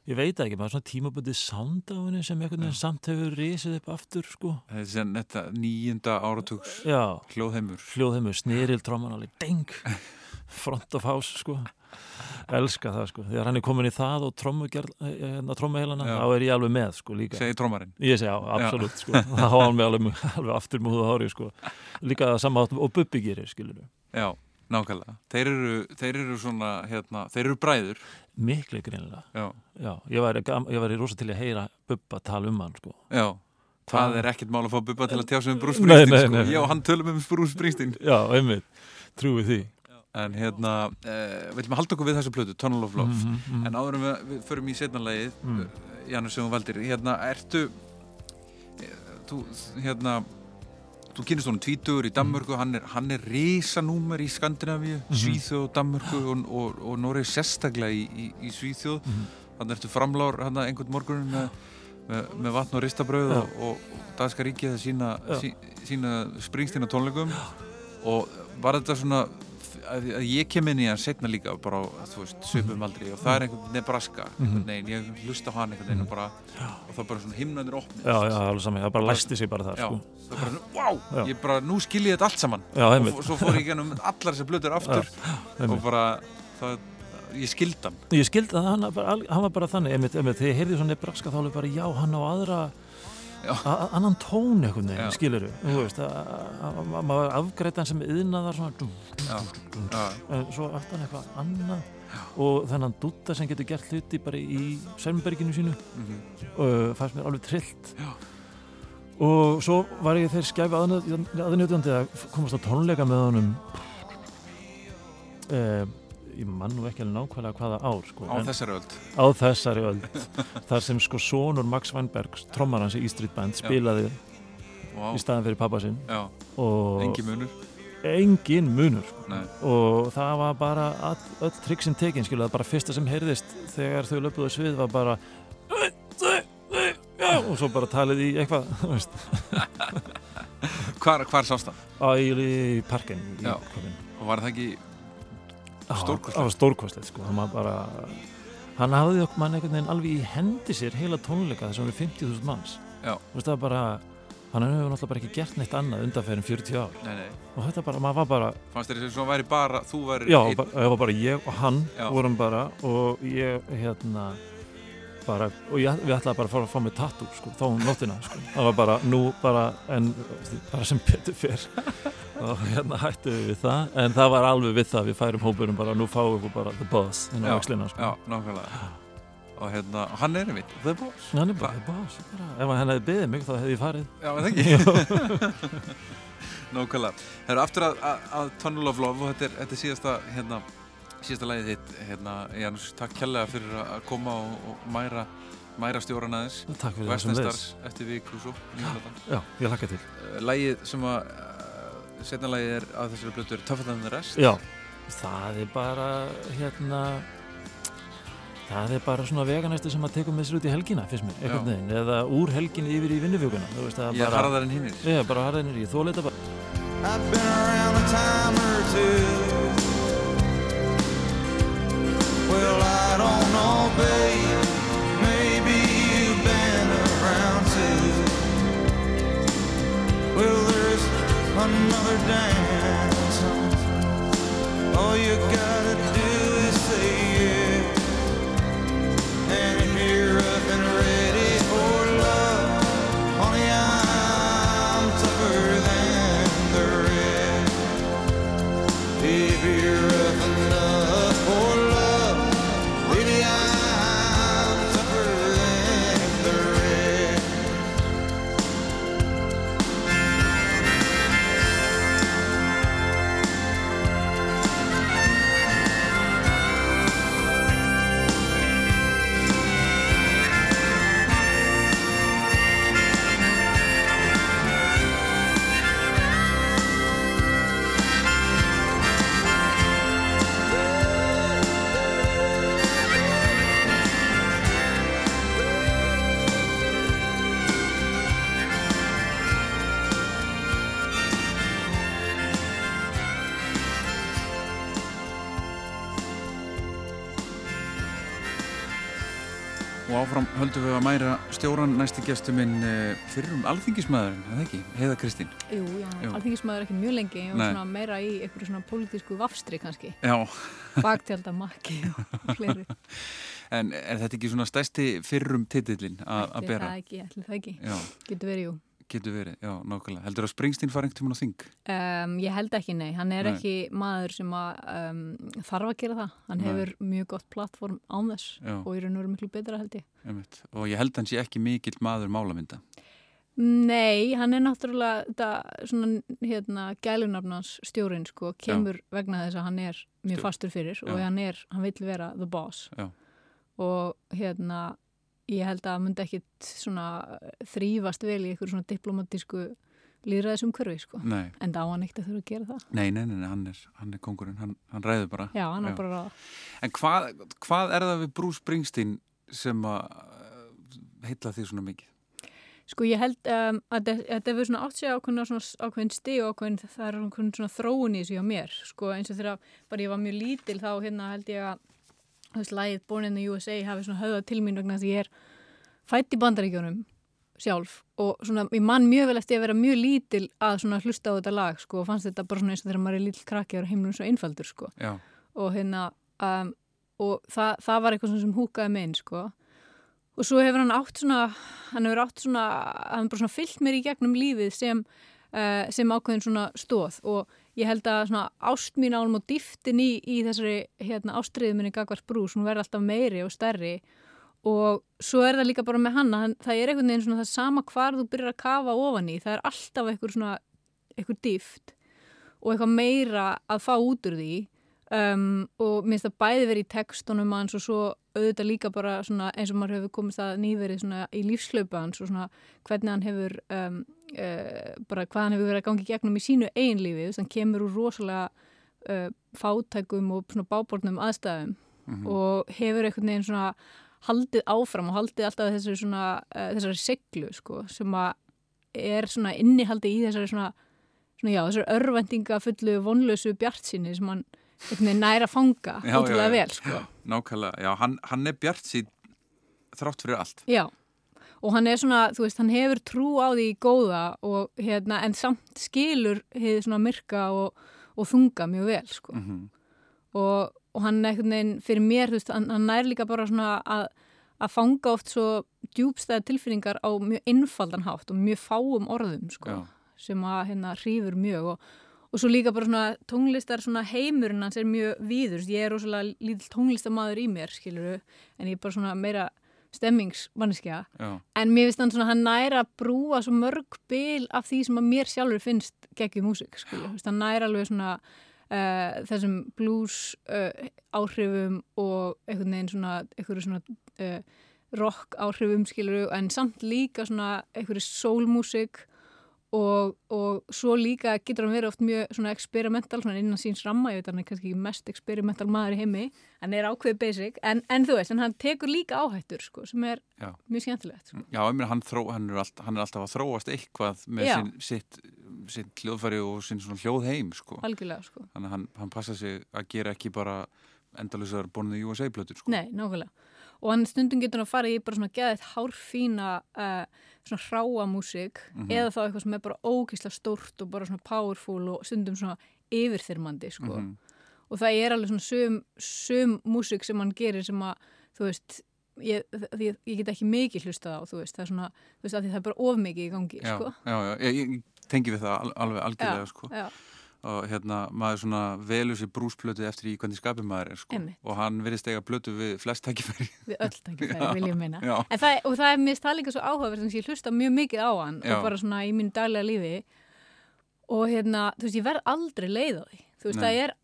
[SPEAKER 6] ég veit ekki, maður svona tímabundið sound á henni sem einhvern veginn samt hefur risið upp aftur sko,
[SPEAKER 2] þetta nýjunda áratugs
[SPEAKER 6] já.
[SPEAKER 2] hljóðheimur.
[SPEAKER 6] Hljóðheimur, sniril tróman alveg deng, front of house sko, elska það sko. Þegar hann er komin í það og trómuheilana,
[SPEAKER 2] Já.
[SPEAKER 6] þá er ég alveg með sko líka.
[SPEAKER 2] Segi trómarinn
[SPEAKER 6] Ég segi já, absolutt sko. það hafa hann með alveg, alveg aftur húða hári sko. líka það sama átt og Bubbi gerir skilur
[SPEAKER 2] já, nákvæmlega þeir eru, þeir eru svona hérna, þeir eru bræður
[SPEAKER 6] miklu greinilega
[SPEAKER 2] já,
[SPEAKER 6] já, ég gam- ég væri rosa til að heyra Bubba tala um hann sko.
[SPEAKER 2] já það er ekkert mál að fá Bubba til að tjá sig um Bruce Springsteen sko. já, hann tölum um Bruce Springsteen
[SPEAKER 6] já, einmitt, trúi því
[SPEAKER 2] en hérna, uh, viljum að halda okkur við þessu plötu Tunnel of Love,
[SPEAKER 6] Mhm, mhm.
[SPEAKER 2] en áður en við, við förum í setnanlegið,
[SPEAKER 6] Mm.
[SPEAKER 2] mm. Janus sem þú valdir, hérna, ertu eh, þú, hérna þú kynist honum tvítugur í Danmörku hann er, hann er risanúmer í Skandinavíu
[SPEAKER 6] Mhm.
[SPEAKER 2] Svíþjóð, Danmörku og, og, og Noreg sérstaklega í, í, í Svíþjóð
[SPEAKER 6] Mhm.
[SPEAKER 2] hann ertu framlár hann einhvern morgun með, með, með vatn og ristabröð
[SPEAKER 6] Já.
[SPEAKER 2] og, og, danska ríkið að sína,
[SPEAKER 6] Já.
[SPEAKER 2] sí, sína Springsteen á tónleikum og var þetta svona að, að ég kem inn í hann setna líka bara á, þú veist, svipum aldrei og það er einhvern Nebraska,
[SPEAKER 6] Mhm.
[SPEAKER 2] einhvern veginn, ég hlusta hann einhvern veginn og bara, og það er bara svona himnanir opnist
[SPEAKER 6] já, já, alveg saman, það bara læsti sig bara það
[SPEAKER 2] Já,
[SPEAKER 6] sko.
[SPEAKER 2] það er bara, wow,
[SPEAKER 6] Já.
[SPEAKER 2] ég bara, nú skil ég þetta allt saman
[SPEAKER 6] já,
[SPEAKER 2] og f- svo fór ég gennum allar þessar blöður aftur og
[SPEAKER 6] einmitt.
[SPEAKER 2] bara, það, ég skildi hann
[SPEAKER 6] ég skildi hann, hann var bara þannig einmitt, einmitt, þegar ég heyrði svona Nebraska þá alveg bara já, hann á aðra
[SPEAKER 2] Já.
[SPEAKER 6] Annan tón einhvern veginn, skilur að- maður afgreitt hann sem yðnaðar svona en svo aftan eitthvað annað og þennan dutta sem getur gert hluti bara í Sælmberginu sínu
[SPEAKER 2] mhm,
[SPEAKER 6] uh, fannst mér alveg trillt. Og svo var ég þeir skæfi aðnjóðandi að komast á tónleika með honum uh, ég man nú ekki alveg nákvæmlega hvaða ár sko,
[SPEAKER 2] á þessari öld
[SPEAKER 6] á þessari öld þar sem sko sonur Max Weinberg trommar hans í Street Band spilaði
[SPEAKER 2] wow.
[SPEAKER 6] í staðan fyrir pappa sinn
[SPEAKER 2] já,
[SPEAKER 6] og
[SPEAKER 2] engi munur
[SPEAKER 6] engin munur sko.
[SPEAKER 2] Nei.
[SPEAKER 6] og það var bara öll triksin tekin skilu, það bara fyrsta sem heyrðist þegar þau löpuðu svið var bara og svo bara talið í eitthvað
[SPEAKER 2] hvar, hvar sást það?
[SPEAKER 6] á í, parkin
[SPEAKER 2] og var það ekki.
[SPEAKER 6] Það var stórkostlegt sko. hann, hann hafði okkur mann einhvern veginn alveg í hendi sér heila tónleika þessum við 50.000 manns
[SPEAKER 2] Já.
[SPEAKER 6] Þú veist, það bara hann hefur náttúrulega bara ekki gert neitt annað undanferðin 40 ár
[SPEAKER 2] nei, nei.
[SPEAKER 6] og þetta bara, maður var bara
[SPEAKER 2] fannst þér þess að væri bara þú væri
[SPEAKER 6] Já,
[SPEAKER 2] einn-
[SPEAKER 6] bara, það var bara ég og hann
[SPEAKER 2] Já.
[SPEAKER 6] vorum bara og ég hérna bara, og ég, við ætlaði bara að fara að fá mig tattoo sko, þá um nóttina sko. það var bara nú bara en bara sem betur fyrr og hérna hættu við við það en það var alveg við það, við færum hópurum bara nú fáum við bara the boss
[SPEAKER 2] Já,
[SPEAKER 6] axlina sko.
[SPEAKER 2] já, nákvæmlega. Og hérna, hann er einmitt the boss.
[SPEAKER 6] Hann er bara the boss bara. ef hann hefði beðið mig þá hefði ég farið.
[SPEAKER 2] Já, það ekki? Nákvæmlega. Það eru aftur að, að, að Tunnel of Love og þetta er, þetta er síðasta hérna, síðasta lagið þitt hérna, Janus, takk kærlega fyrir að koma og, og mæra mæra stjóran aðeins.
[SPEAKER 6] Takk fyrir það sem
[SPEAKER 2] Western Stars eftir viku og svo nýjum
[SPEAKER 6] já, ég lakka til.
[SPEAKER 2] Lægið sem að uh, setna lægið er að þessari blötu er Tougher Than The Rest.
[SPEAKER 6] Já, það er bara hérna það er bara svona veganæstu sem að teka með sér út í helgina fyrst mér,
[SPEAKER 2] Já.
[SPEAKER 6] veginn, eða úr helginni yfir í vinnufjöguna, þú veist það
[SPEAKER 2] Ég er
[SPEAKER 6] bara
[SPEAKER 2] harðar en hinnir
[SPEAKER 6] Já, bara harðinir, ég þóla þetta bara
[SPEAKER 4] another dance. All you gotta
[SPEAKER 2] höldum við að mæra stjóran næsti gestu minn uh, fyrrum alþingismæðurinn, eða ekki? Heiða Kristín.
[SPEAKER 8] Jú, já,
[SPEAKER 2] Jú.
[SPEAKER 8] alþingismæður ekki mjög lengi og
[SPEAKER 2] Nei.
[SPEAKER 8] svona meira í einhverju svona pólitísku vafstri kannski,
[SPEAKER 2] Já,
[SPEAKER 8] baktjaldamakki og fleiri.
[SPEAKER 2] en er þetta ekki svona stærsti fyrrum titillin að bera?
[SPEAKER 8] það ekki, ætli það ekki,
[SPEAKER 2] Já,
[SPEAKER 8] getur verið, jú.
[SPEAKER 2] Getur verið, já, nákvæmlega. Heldur að Springsteen fara einhvern tímann á þing?
[SPEAKER 8] Um, ég held ekki, nei, hann er
[SPEAKER 2] Nei.
[SPEAKER 8] ekki maður sem að um, þarf að gera það, hann
[SPEAKER 2] Nei.
[SPEAKER 8] hefur mjög gott plattform án þess
[SPEAKER 2] Já.
[SPEAKER 8] og og veru miklu betra held ég.
[SPEAKER 2] Einmitt. Og ég held að hann sé ekki mikill maður málamynda.
[SPEAKER 8] Nei, hann er náttúrulega þetta svona hérna gælunafnans stjórin sko, kemur vegna þess að hann er mjög
[SPEAKER 2] Stjórn.
[SPEAKER 8] fastur fyrir og
[SPEAKER 2] Já.
[SPEAKER 8] hann er, hann vill vera the boss
[SPEAKER 2] Já.
[SPEAKER 8] og hérna ég held að hann myndi ekkit þrýfast vel í einhverju svona diplomatísku líðræðisum hverfi sko en það á hann ekkert að þurfa að gera það.
[SPEAKER 2] Nei, nei, nei, nei hann, er, hann er kongurinn, hann, hann ræður bara.
[SPEAKER 8] Já, hann bara
[SPEAKER 2] En hvað, hvað er það við Bruce Springsteen sem að uh, heilla því svona mikið?
[SPEAKER 8] Sko ég held um, að þetta- hefur svona átt sig ákveðna svona ákveðin stig og ákveðin það er ákveðin svona þróun í þessu hjá mér. Sko eins og þegar bara ég var mjög lítil þá hérna held ég að þú veist lægið Born in the USA hafi svona höfðað til mín vegna að ég er fætt í bandaríkjónum sjálf og svona ég man mjög vel eftir að vera mjög lítil að svona hlusta á þetta lag sko og fannst þetta bara svona eins og þegar maður er lítil krakki og heimlum svo einfaldur sko.
[SPEAKER 2] Já,
[SPEAKER 8] og hérna um, og það, það var eitthvað sem húkaði mig inn sko. Og svo hefur hann átt svona hann hefur átt svona, hann bara svona fyllt mér í gegnum lífið sem uh, sem ákveðin svona stóð og ég held að svona ást mín álum og dýftin í, í þessari hérna ástriðu minni Gagvart Brús, hún verði alltaf meiri og stærri. Og svo er það líka bara með hann, að hann það er einhvern veginn svona það sama hvar þú byrjar að kafa ofan í, það er alltaf einhver svona einhver dýft og eitthvað meira að fá út úr því um, og mér finnst það bæði verið í textunum hans og svo auðvitað líka bara svona eins og maður hefur komist að nýverið í lífslaupa hans og svona hvernig hann hefur um, uh, bara hvað hann hefur verið að gangi gegnum í sínu eigin lífi, þú veist, hann kemur úr rosalega uh, fátækum og svona bábornum aðstæðum og hefur einhvern veginn svona haldið áfram og haldið alltaf þessari svona uh, þessari seglu sko sem að er svona innihaldið í þessari svona, svona já, þessari örvendinga fullu vonlausu bjartsinni sem hann næra fanga
[SPEAKER 2] Já,
[SPEAKER 8] ótrúlega
[SPEAKER 2] já,
[SPEAKER 8] vel sko.
[SPEAKER 2] nákvæmlega. Já, hann, hann er bjart sín þrátt fyrir allt.
[SPEAKER 8] Já, og hann er svona, þú veist, hann hefur trú á því góða og hérna, en samt skilur hefur svona myrka og, og þunga mjög vel, sko.
[SPEAKER 2] Mm
[SPEAKER 8] Og, og hann einhvern veginn, fyrir mér, þú veist, hann, hann nær líka bara svona að, að fanga oft svo djúbstæða tilfinningar á mjög einfaldan hátt og mjög fáum orðum, sko, sem að hérna hrýfur mjög og Og svo líka bara svona tónlistar svona heimurinn hans er mjög víður. Ég er rosalega lítill tónlistamæður í mér, skiluru, en ég er bara svona meira stemmingsmanneskja.
[SPEAKER 2] Já,
[SPEAKER 8] En mér finnst hann svona, hann næra að brúa svo mörg bil af því sem að mér sjálfur finnst geggjum músik, skilju. Hann næra alveg svona uh, þessum blues uh, áhrifum og einhvern veginn svona, einhverju svona uh, rock áhrifum, skilju, en samt líka svona einhverju soulmusik og, og svo líka getur hann verið oft mjög svona experimental svona innan síns ramma, ég veit hann er kannski ekki mest experimental maður í heimi, hann er ákveðið basic en, en þú veist, en hann tekur líka áhættur sko, sem er
[SPEAKER 2] Já.
[SPEAKER 8] mjög skemmtilegt sko.
[SPEAKER 2] Já, ég meina, hann, þró, hann, er alltaf, hann er alltaf að þróast eitthvað með sin, sitt, sitt hljóðfæri og sinn svona hljóðheim, sko.
[SPEAKER 8] algjörlega sko.
[SPEAKER 2] Þannig að hann, hann passa sig að gera ekki bara endalusar bónuði USA-plötur, sko.
[SPEAKER 8] Nei, nákvæmlega. Og hann stundum getur hann að fara í bara svona geðið hárfína uh, svona hráa músík eða þá eitthvað sem er bara ógeðslega stórt og bara svona powerful og stundum svona yfirþyrmandi sko. Og það er alveg svona sum, sum músík sem hann gerir sem að, þú veist, ég, því, ég get ekki mikið hlustað á, þú veist, það er svona, þú veist, að það er bara of mikið í gangi,
[SPEAKER 2] Já,
[SPEAKER 8] sko.
[SPEAKER 2] já, já, ég, ég tengi við það al- alveg algjörlega, sko.
[SPEAKER 8] já,
[SPEAKER 2] Og hérna, maður svona velur sér brúsplötu eftir í hvernig skapið maður er, sko. Og hann virðist eiga plötu við flest tækifæri.
[SPEAKER 8] við öll tækifæri, vil ég meina.
[SPEAKER 2] Já.
[SPEAKER 8] Það, og það er mér líka svo áhugaverð sem ég hlusta mjög mikið á hann
[SPEAKER 2] Já.
[SPEAKER 8] og bara svona í mínu daglega lífi og hérna, þú veist, ég verð aldrei leið á því. Þú veist,
[SPEAKER 2] Nei.
[SPEAKER 8] það er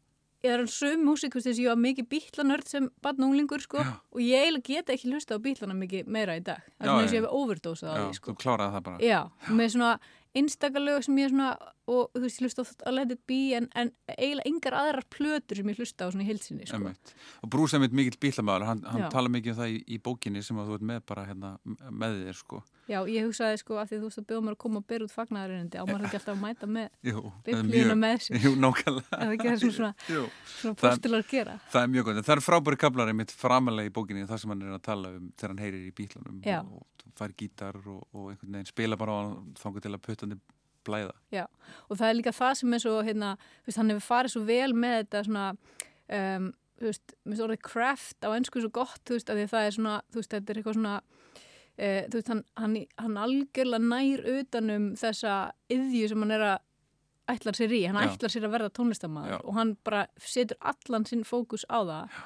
[SPEAKER 8] ég er sum músík, þú veist, ég var mikið bítlanörd sem barn og unglingur, sko,
[SPEAKER 2] Já.
[SPEAKER 8] og ég eiginlega geta ekki hlusta á bítlana mikið meira í dag. Það
[SPEAKER 2] Já,
[SPEAKER 8] er svona eins og
[SPEAKER 2] já.
[SPEAKER 8] ég hef overdosað á
[SPEAKER 2] Já,
[SPEAKER 8] því, sko.
[SPEAKER 2] þú kláraði það bara.
[SPEAKER 8] Já, með svona einstakalög sem ég svona, og þú veist, ég hlusta á Let It Be en, en eiginlega engar aðrar plötur sem ég hlusta á svona í heilsinni sko.
[SPEAKER 2] Einmitt. og Brús er mitt mikill bílamæður hann, hann tala mikið um það í, í bókinni sem að þú ert með bara hérna með þér sko.
[SPEAKER 8] Já, ég hugsaði sko að því þú veist að bjóða mér að koma og bera út fagnaðarinndi á maður ekki alltaf að mæta með biblíuna með sér?
[SPEAKER 2] Jú, nákvæmlega.
[SPEAKER 8] Svona, svona postular gera?
[SPEAKER 2] það er mjög gott. Það er frábæri kablari mitt framalega í bókinni það sem hann er að tala um þegar hann heyrir í bílunum
[SPEAKER 8] Já.
[SPEAKER 2] og, fær gítar og, og einhvern veginn spila bara á hann þangur til að puttandi blæða
[SPEAKER 8] Já, og það er líka það sem er svo hérna, veist, hann hefur farið svo vel með þetta svona um, þú veist, mér finnst orðið craft á ennsku svo gott, þú veist, að það er svona þú veist, þetta er eitthvað svona uh, þú veist, hann, hann, hann algjörlega nær utanum þessa yðju sem hann er að ætlar sér í, hann
[SPEAKER 2] Já.
[SPEAKER 8] ætlar sér að verða tónlistamæður og hann bara setur allan sinn fókus á það Já.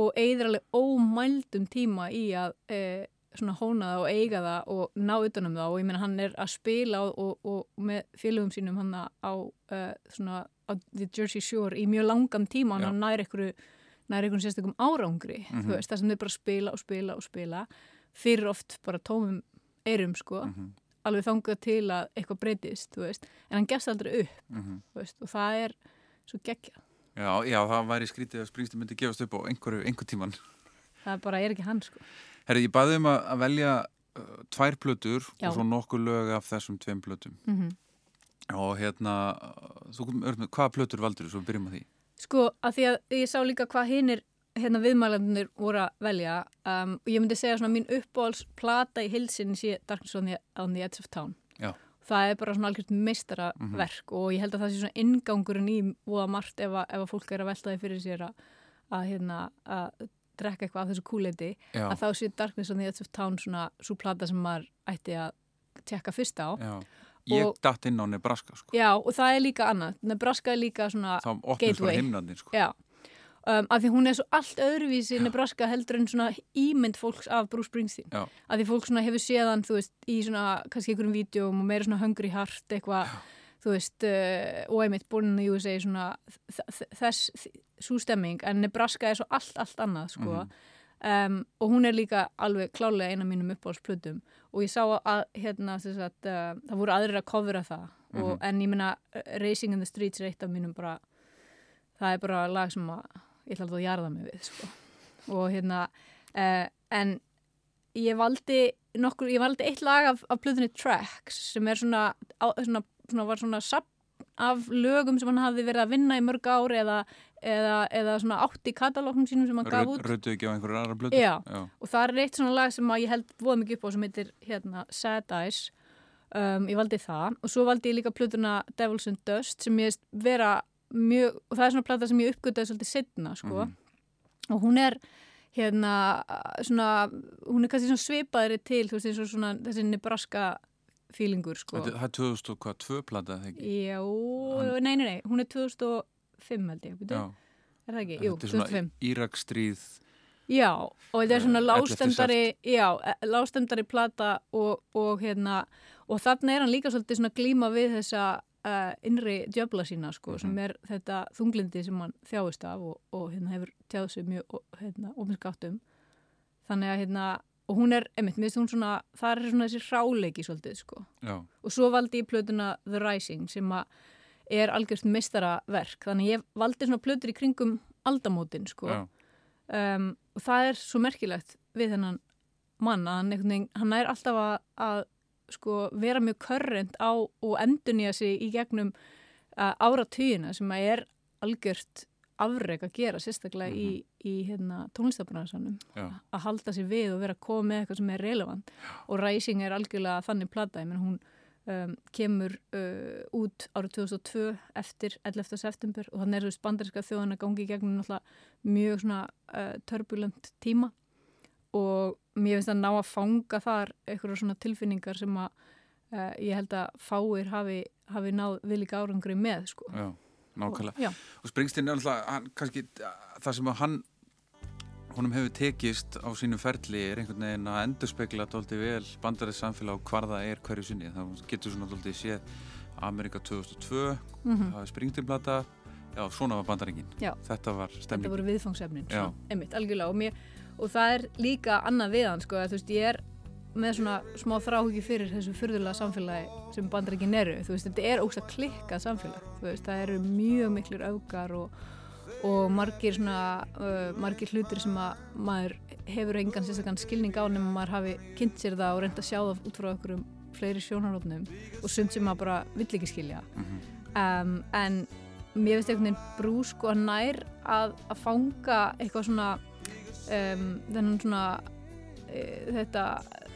[SPEAKER 8] og eigður alveg ómældum tíma í að uh, svona hóna það og eiga það og ná utanum það og ég meina hann er að spila og, og, og með félögum sínum hann á uh, svona á The Jersey Shore í mjög langan tíma
[SPEAKER 2] Já.
[SPEAKER 8] hann nær einhverju nær einhverjum sérstökum árangri
[SPEAKER 2] Mhm.
[SPEAKER 8] þú veist, það sem þau bara spila og spila og spila. Fyrir oft bara tómum erum sko,
[SPEAKER 2] Mhm,
[SPEAKER 8] alveg þangað til að eitthvað breytist, þú veist. En hann gefst aldrei upp,
[SPEAKER 2] mhm.
[SPEAKER 8] þú veist og það er svo geggja,
[SPEAKER 2] Já, já, það væri skrítið að Springsteen myndi gefast upp á einhverju, einhver tíman
[SPEAKER 8] það bara er ekki hann sko
[SPEAKER 2] Herri, ég baði um að, að velja uh, tvær plötur
[SPEAKER 8] Já.
[SPEAKER 2] og svo nokkur lög af þessum tveim plötum
[SPEAKER 8] mm
[SPEAKER 2] og hérna, uh, þú hvaða plötur valdur þú, svo byrjum að því
[SPEAKER 8] Sko, að því að ég sá líka hvað hinnir hérna viðmælandunir voru að velja um, og ég myndi segja svona mín uppbólsplata í hilsinni sé Darkness on the, on the Edge of Town.
[SPEAKER 2] Já.
[SPEAKER 8] Það er bara svona algjört meistaraverk og ég held að það sé svona ingangurinn í voða margt ef að, ef að fólk er að velta því fyrir sér að, að, hérna, að drekka eitthvað af þessu kúleiti
[SPEAKER 2] Já,
[SPEAKER 8] að þá sé Darkness on the Edge of Town svona svo plata sem maður ætti að tjekka fyrst á.
[SPEAKER 2] já Ég
[SPEAKER 8] Og-
[SPEAKER 2] datt inn á Nebraska sko.
[SPEAKER 8] Já, og það er líka annað. Nebraska er líka svona
[SPEAKER 2] þá opnast bara
[SPEAKER 8] Gateway.
[SPEAKER 2] himnandinn sko.
[SPEAKER 8] Já, um, af því hún er svo allt öðruvísi Nebraska heldur en svona ímynd fólks af Bruce Springsteen.
[SPEAKER 2] Já.
[SPEAKER 8] Af því fólk svona hefur séðan, þú veist, í svona kannski einhverjum vídjum og meira svona hungry heart eitthvað, þú veist, uh, og einmitt Born in the USA svona þess, svo stemming, en Nebraska er svo allt, allt annað, sko. Um, og hún er líka alveg klálega eina mínum uppáhaldsplötum og ég sá að hérna, þess að uh, það voru aðrir að kofra það og, en ég meina uh, Racing in the Streets er eitt af mínum bara það er bara lag sem að ég ætla að jarða mig við sko. og hérna uh, en ég valdi nokkur, ég valdi eitt lag af, af plötunni Tracks sem er svona, á, svona, svona var svona sapn af lögum sem hann hafði verið að vinna í mörg ár eða, eða, eða svona átt í katalóknum sínum sem hann gaf út
[SPEAKER 2] Rötu ekki á einhverju aðra blötu
[SPEAKER 8] Já.
[SPEAKER 2] já.
[SPEAKER 8] og það er eitt svona lag sem ég held voða mikið upp á sem heitir hérna Sad Eyes um, ég valdi það og svo valdi ég líka plötuna Devils and Dust sem ég vera mjög og það er svona plata sem ég uppgötaði svolítið setna sko
[SPEAKER 2] Mhm.
[SPEAKER 8] og hún er hérna svona hún er kannski svona svipaðri til þú veist eins og svona þessi Nebraska feelingur sko
[SPEAKER 2] Það er 2002 plata eða ekki
[SPEAKER 8] Já,
[SPEAKER 2] Hann-
[SPEAKER 8] nei, nei, nei, hún er 2005 held ég,
[SPEAKER 2] Já.
[SPEAKER 8] er það ekki? Jú,
[SPEAKER 2] Þetta er svona
[SPEAKER 8] 2005
[SPEAKER 2] Írakstríð
[SPEAKER 8] Já, og þetta er svona
[SPEAKER 2] Eh, 11.
[SPEAKER 8] lástendari, já, eh, lástendari plata og, og hérna, og þarna er hann líka svolítið svona glíma við þessa uh, innri djöfla sína, sko, sem er þetta þunglindi sem hann þjáist af og, og hérna hefur tjáð sig mjög, og, hérna, ofinskáttum. Þannig að, hérna, og hún er, einmitt, mér finnst hún svona, það er svona þessi ráleiki svolítið, sko.
[SPEAKER 2] Já,
[SPEAKER 8] Og svo valdi ég plötuna The Rising sem að er algjörst mistaraverk, þannig ég valdi svona plötur í kringum aldamótin, sko. Um, og það er svo merkilegt við þennan mann að hann, einhvern veginn, hann er alltaf að, að sko, vera mjög körrent á og endurnýja sig í gegnum uh, áratugina sem að er algjört afreg að gera sérstaklega í, í hérna, tónlistabransanum að halda sér við og vera að koma með eitthvað sem er relevant. Og Rising er algjörlega þannig plata, ég menn hún um, kemur uh, út árið 2002 eftir 11. september og þannig er þessu bandarinska þjóðan að gangi í gegnum mjög svona uh, turbulent tíma. Og mér finnst að ná að fanga þar eitthvað svona tilfinningar sem að uh, ég held að fáir hafi, hafi náð vilika árangri með sko.
[SPEAKER 2] já, nákvæmlega.
[SPEAKER 8] Og,
[SPEAKER 2] og Springsteen er alltaf, hann, kannski það sem hann honum hefur tekist á sínu ferli er einhvern veginn að endurspegla dóldi vel bandarið samfélag og hvar það er hverju sinni. Þá getur svona dóldi séð Amerika 2002
[SPEAKER 8] mm
[SPEAKER 2] það er Springsteen-plata. Já, svona var bandaringin
[SPEAKER 8] Já.
[SPEAKER 2] þetta var
[SPEAKER 8] þetta
[SPEAKER 2] stemning
[SPEAKER 8] voru viðfangsefnin svona, einmitt, algjörlega. Og, mér, og það er líka annað við hann sko, að, þú veist, ég er með svona smá þráhugi fyrir þessu fyrðulega samfélagi sem bandaríkin eru, þú veist, þetta er ógst að klikkað samfélag, þú veist, það eru mjög miklir augar og, og margir svona, uh, margir hlutir sem að maður hefur engan sérstaklega skilning á nema maður hafi kynnt sér það og reynd að sjá það út frá okkur um fleiri sjónarófnum og sund sem maður bara vill ekki skilja. Um, en mér finnst einhvern veginn brú sko að nær að, að fanga eitthvað svona um, þennan svona e, þetta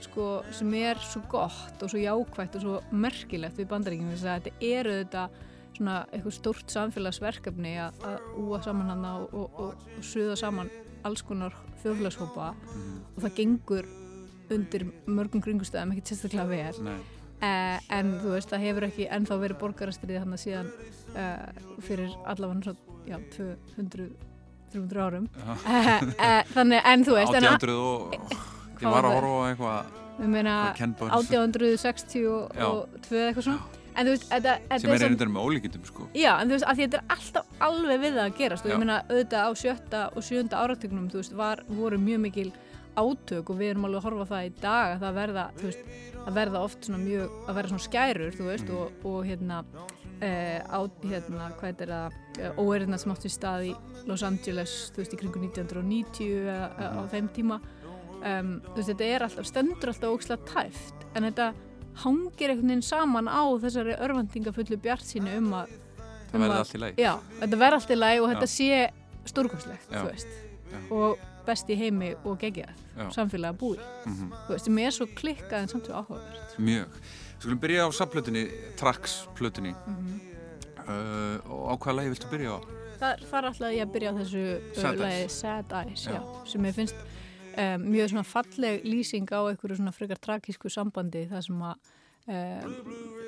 [SPEAKER 8] sko sem er svo gott og svo jákvægt og svo merkilegt við bandaríkjum þess að þetta eru þetta svona eitthvað stórt samfélagsverkefni að, úa saman hann og, og, og, og suða saman alls konar þjóðfélagshópa og það gengur undir mörgum kringustöðum ekkert sérstaklega vel
[SPEAKER 2] Nei.
[SPEAKER 8] Uh, en þú veist, það hefur ekki ennþá verið borgarastriði hann að síðan uh, fyrir allavega svo, já, 200-300 árum
[SPEAKER 2] Já.
[SPEAKER 8] uh, þannig, en þú veist en,
[SPEAKER 2] 1800 og ég var að horfa á eitthvað
[SPEAKER 8] ég meina
[SPEAKER 2] hvað Ken Burns.
[SPEAKER 8] 1860 og,
[SPEAKER 2] Já.
[SPEAKER 8] og 2 eitthvað svona. En veist, þetta, þetta
[SPEAKER 2] sem er einhvern með ólíkindum sko.
[SPEAKER 8] Já, en þú veist, að því þetta er alltaf alveg við að gerast. Og
[SPEAKER 2] Já.
[SPEAKER 8] ég meina auðvitað á sjötta og sjönda áratögnum, þú veist, var, voru mjög mikil átök og við erum alveg að horfa það í dag að það verða, þú veist, að verða oft svona mjög, að verða svona skærur, þú veist, og, og hérna, uh, á, hérna, hvað er það, uh, óerina sem átti stað í Los Angeles, þú veist, í kringu 1990 eða uh, á þeim tíma, um, þú veist, þetta er alltaf, stendur alltaf ókslega tæft, en þetta hangir einhvern veginn saman á þessari örvendingafullu bjart sínu um að um
[SPEAKER 2] verði
[SPEAKER 8] að-
[SPEAKER 2] allt í lagi
[SPEAKER 8] Já, þetta verði allt í lagi og
[SPEAKER 2] Já.
[SPEAKER 8] þetta sé stórkostlegt,
[SPEAKER 2] Já.
[SPEAKER 8] þú veist
[SPEAKER 2] Já.
[SPEAKER 8] og best í heimi og geggjað
[SPEAKER 2] Já.
[SPEAKER 8] samfélagi að búi,
[SPEAKER 2] Mhm.
[SPEAKER 8] þú veist, sem er svo klikkað en samt svo áhugavert
[SPEAKER 2] mjög Skulum byrja á sapplötunni, Trax plötunni
[SPEAKER 8] Mhm.
[SPEAKER 2] uh, og á hvaða lagi viltu byrja á?
[SPEAKER 8] Það, það er alltaf ég að byrja á þessu
[SPEAKER 2] Sad
[SPEAKER 8] Sad
[SPEAKER 2] Eyes.
[SPEAKER 8] Sad Eyes,
[SPEAKER 2] já.
[SPEAKER 8] sem ég finnst um, mjög svona falleg lýsing á einhverju svona frekar tragísku sambandi það sem að um,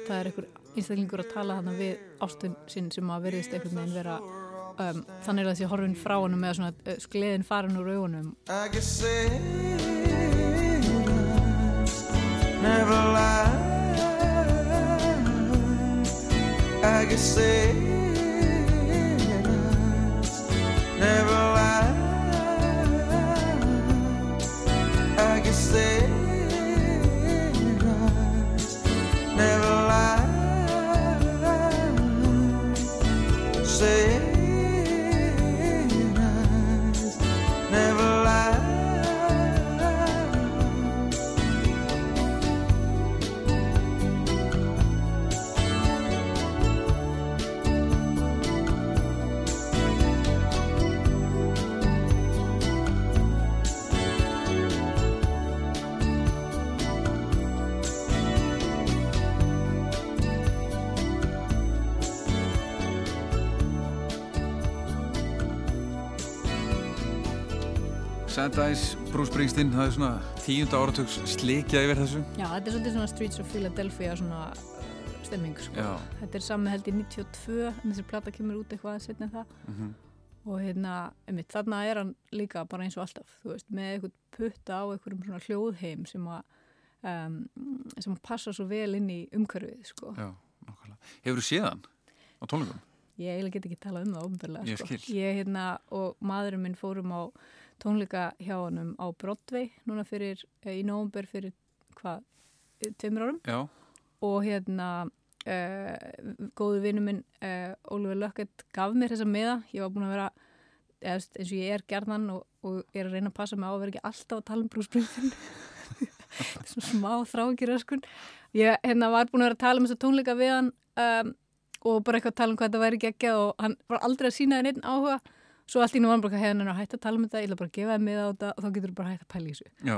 [SPEAKER 8] það er einhver einstaklingur að tala þarna við ástun sinn sem að veriðist einhvern veginn vera um, þannig að þessi horfin frá honum með svona uh, skleðin farin úr augunum
[SPEAKER 4] I can say never lie. I can say never lie.
[SPEAKER 2] Sad Eyes, Bruce Springsteen það er svona tíunda áratugs slikjað yfir þessu
[SPEAKER 8] Já, þetta er svolítið svona Streets of Philadelphia svona uh, stemming sko.
[SPEAKER 2] Já.
[SPEAKER 8] Þetta er saman held í 92 en þessi plata kemur út eitthvað setna það
[SPEAKER 2] Mhm.
[SPEAKER 8] og hérna, einmitt, þarna er hann líka bara eins og alltaf, þú veist, með eitthvað putta á einhverjum svona hljóðheim sem að um, sem að passa svo vel inn í umhverfið, sko.
[SPEAKER 2] Já, nákvæmlega Hefur þú séð hann á tónleikum?
[SPEAKER 8] Ég eiginlega get ekki talað um það ofnbörlega,
[SPEAKER 2] Ég
[SPEAKER 8] sko.
[SPEAKER 2] skil.
[SPEAKER 8] Ég, hérna, og maðurinn minn fórum á tónleika hjá honum á Broadway núna fyrir, eh, í nóvumber fyrir hvað, eh, tveimur árum.
[SPEAKER 2] Já,
[SPEAKER 8] og hérna uh, góðu vinnu minn uh, Ólfur Lökkert gaf mér þessa miða. Ég var búin að vera eins og ég er gerðan og, og er að reyna að passa mig á að vera ekki alltaf að tala um brúsbringfinn svona smá þrákir öskun ég hérna var búin að vera að tala um þessa tónleika við hann um, og bara eitthvað að tala um hvað þetta væri ekki og hann var aldrei að sína einn áhuga svo allt í nú var bara hefðan að hætta að tala um þetta ég ætla bara að gefa það miða á þetta. Og þá getur þú bara hægt að pæla í þessu.
[SPEAKER 2] Já,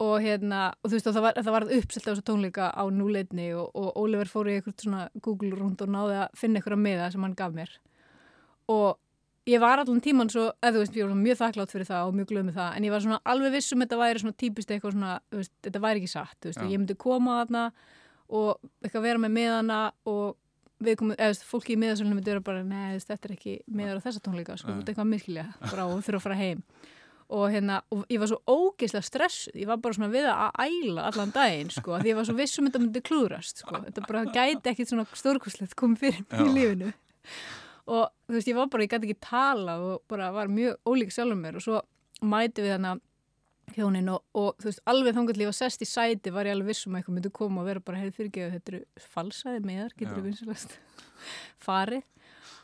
[SPEAKER 8] og hérna, og þú veist, og það var, það var uppselt á þessu tónleika á núleitni og, og Oliver fór í eitthvað svona Google rund og náði að finna eitthvað miða sem hann gaf mér. Og ég var allan tíman svo, eða þú veist, ég var mjög þakklátt fyrir það og mjög glöð með það, en ég var svona alveg viss um þetta væri svona típist eitthvað svona, veist, þetta væri ekki satt, þú veist, og ég myndi koma þarna og eitthvað vera með miðana og við komum, eða fólki í miðasölunum myndi vera bara, veist, þetta er ekki miðar á þessa tónleika, sko, þetta er eitthvað miskilja bara og þurfa að fara heim. Og hérna, og ég var svo ógeðslega stressuð ég var bara svona við að æla allan daginn sko, því ég var svo viss um þetta myndi klúrast sko, þetta bara gæti ekkit svona stórkoslegt komið fyrir mig í lífinu. Og þú veist, ég var bara, ég gæti ekki tala og bara var mjög ólík sjálfum mér. Og svo mæti við hana hjónin og, og þú veist, alveg þannig að ég var sest í sæti var ég alveg vissum að eitthvað myndi koma og vera bara hefði fyrirgeðu, þetta eru falsaði meðar, getur þú vinsalast farið?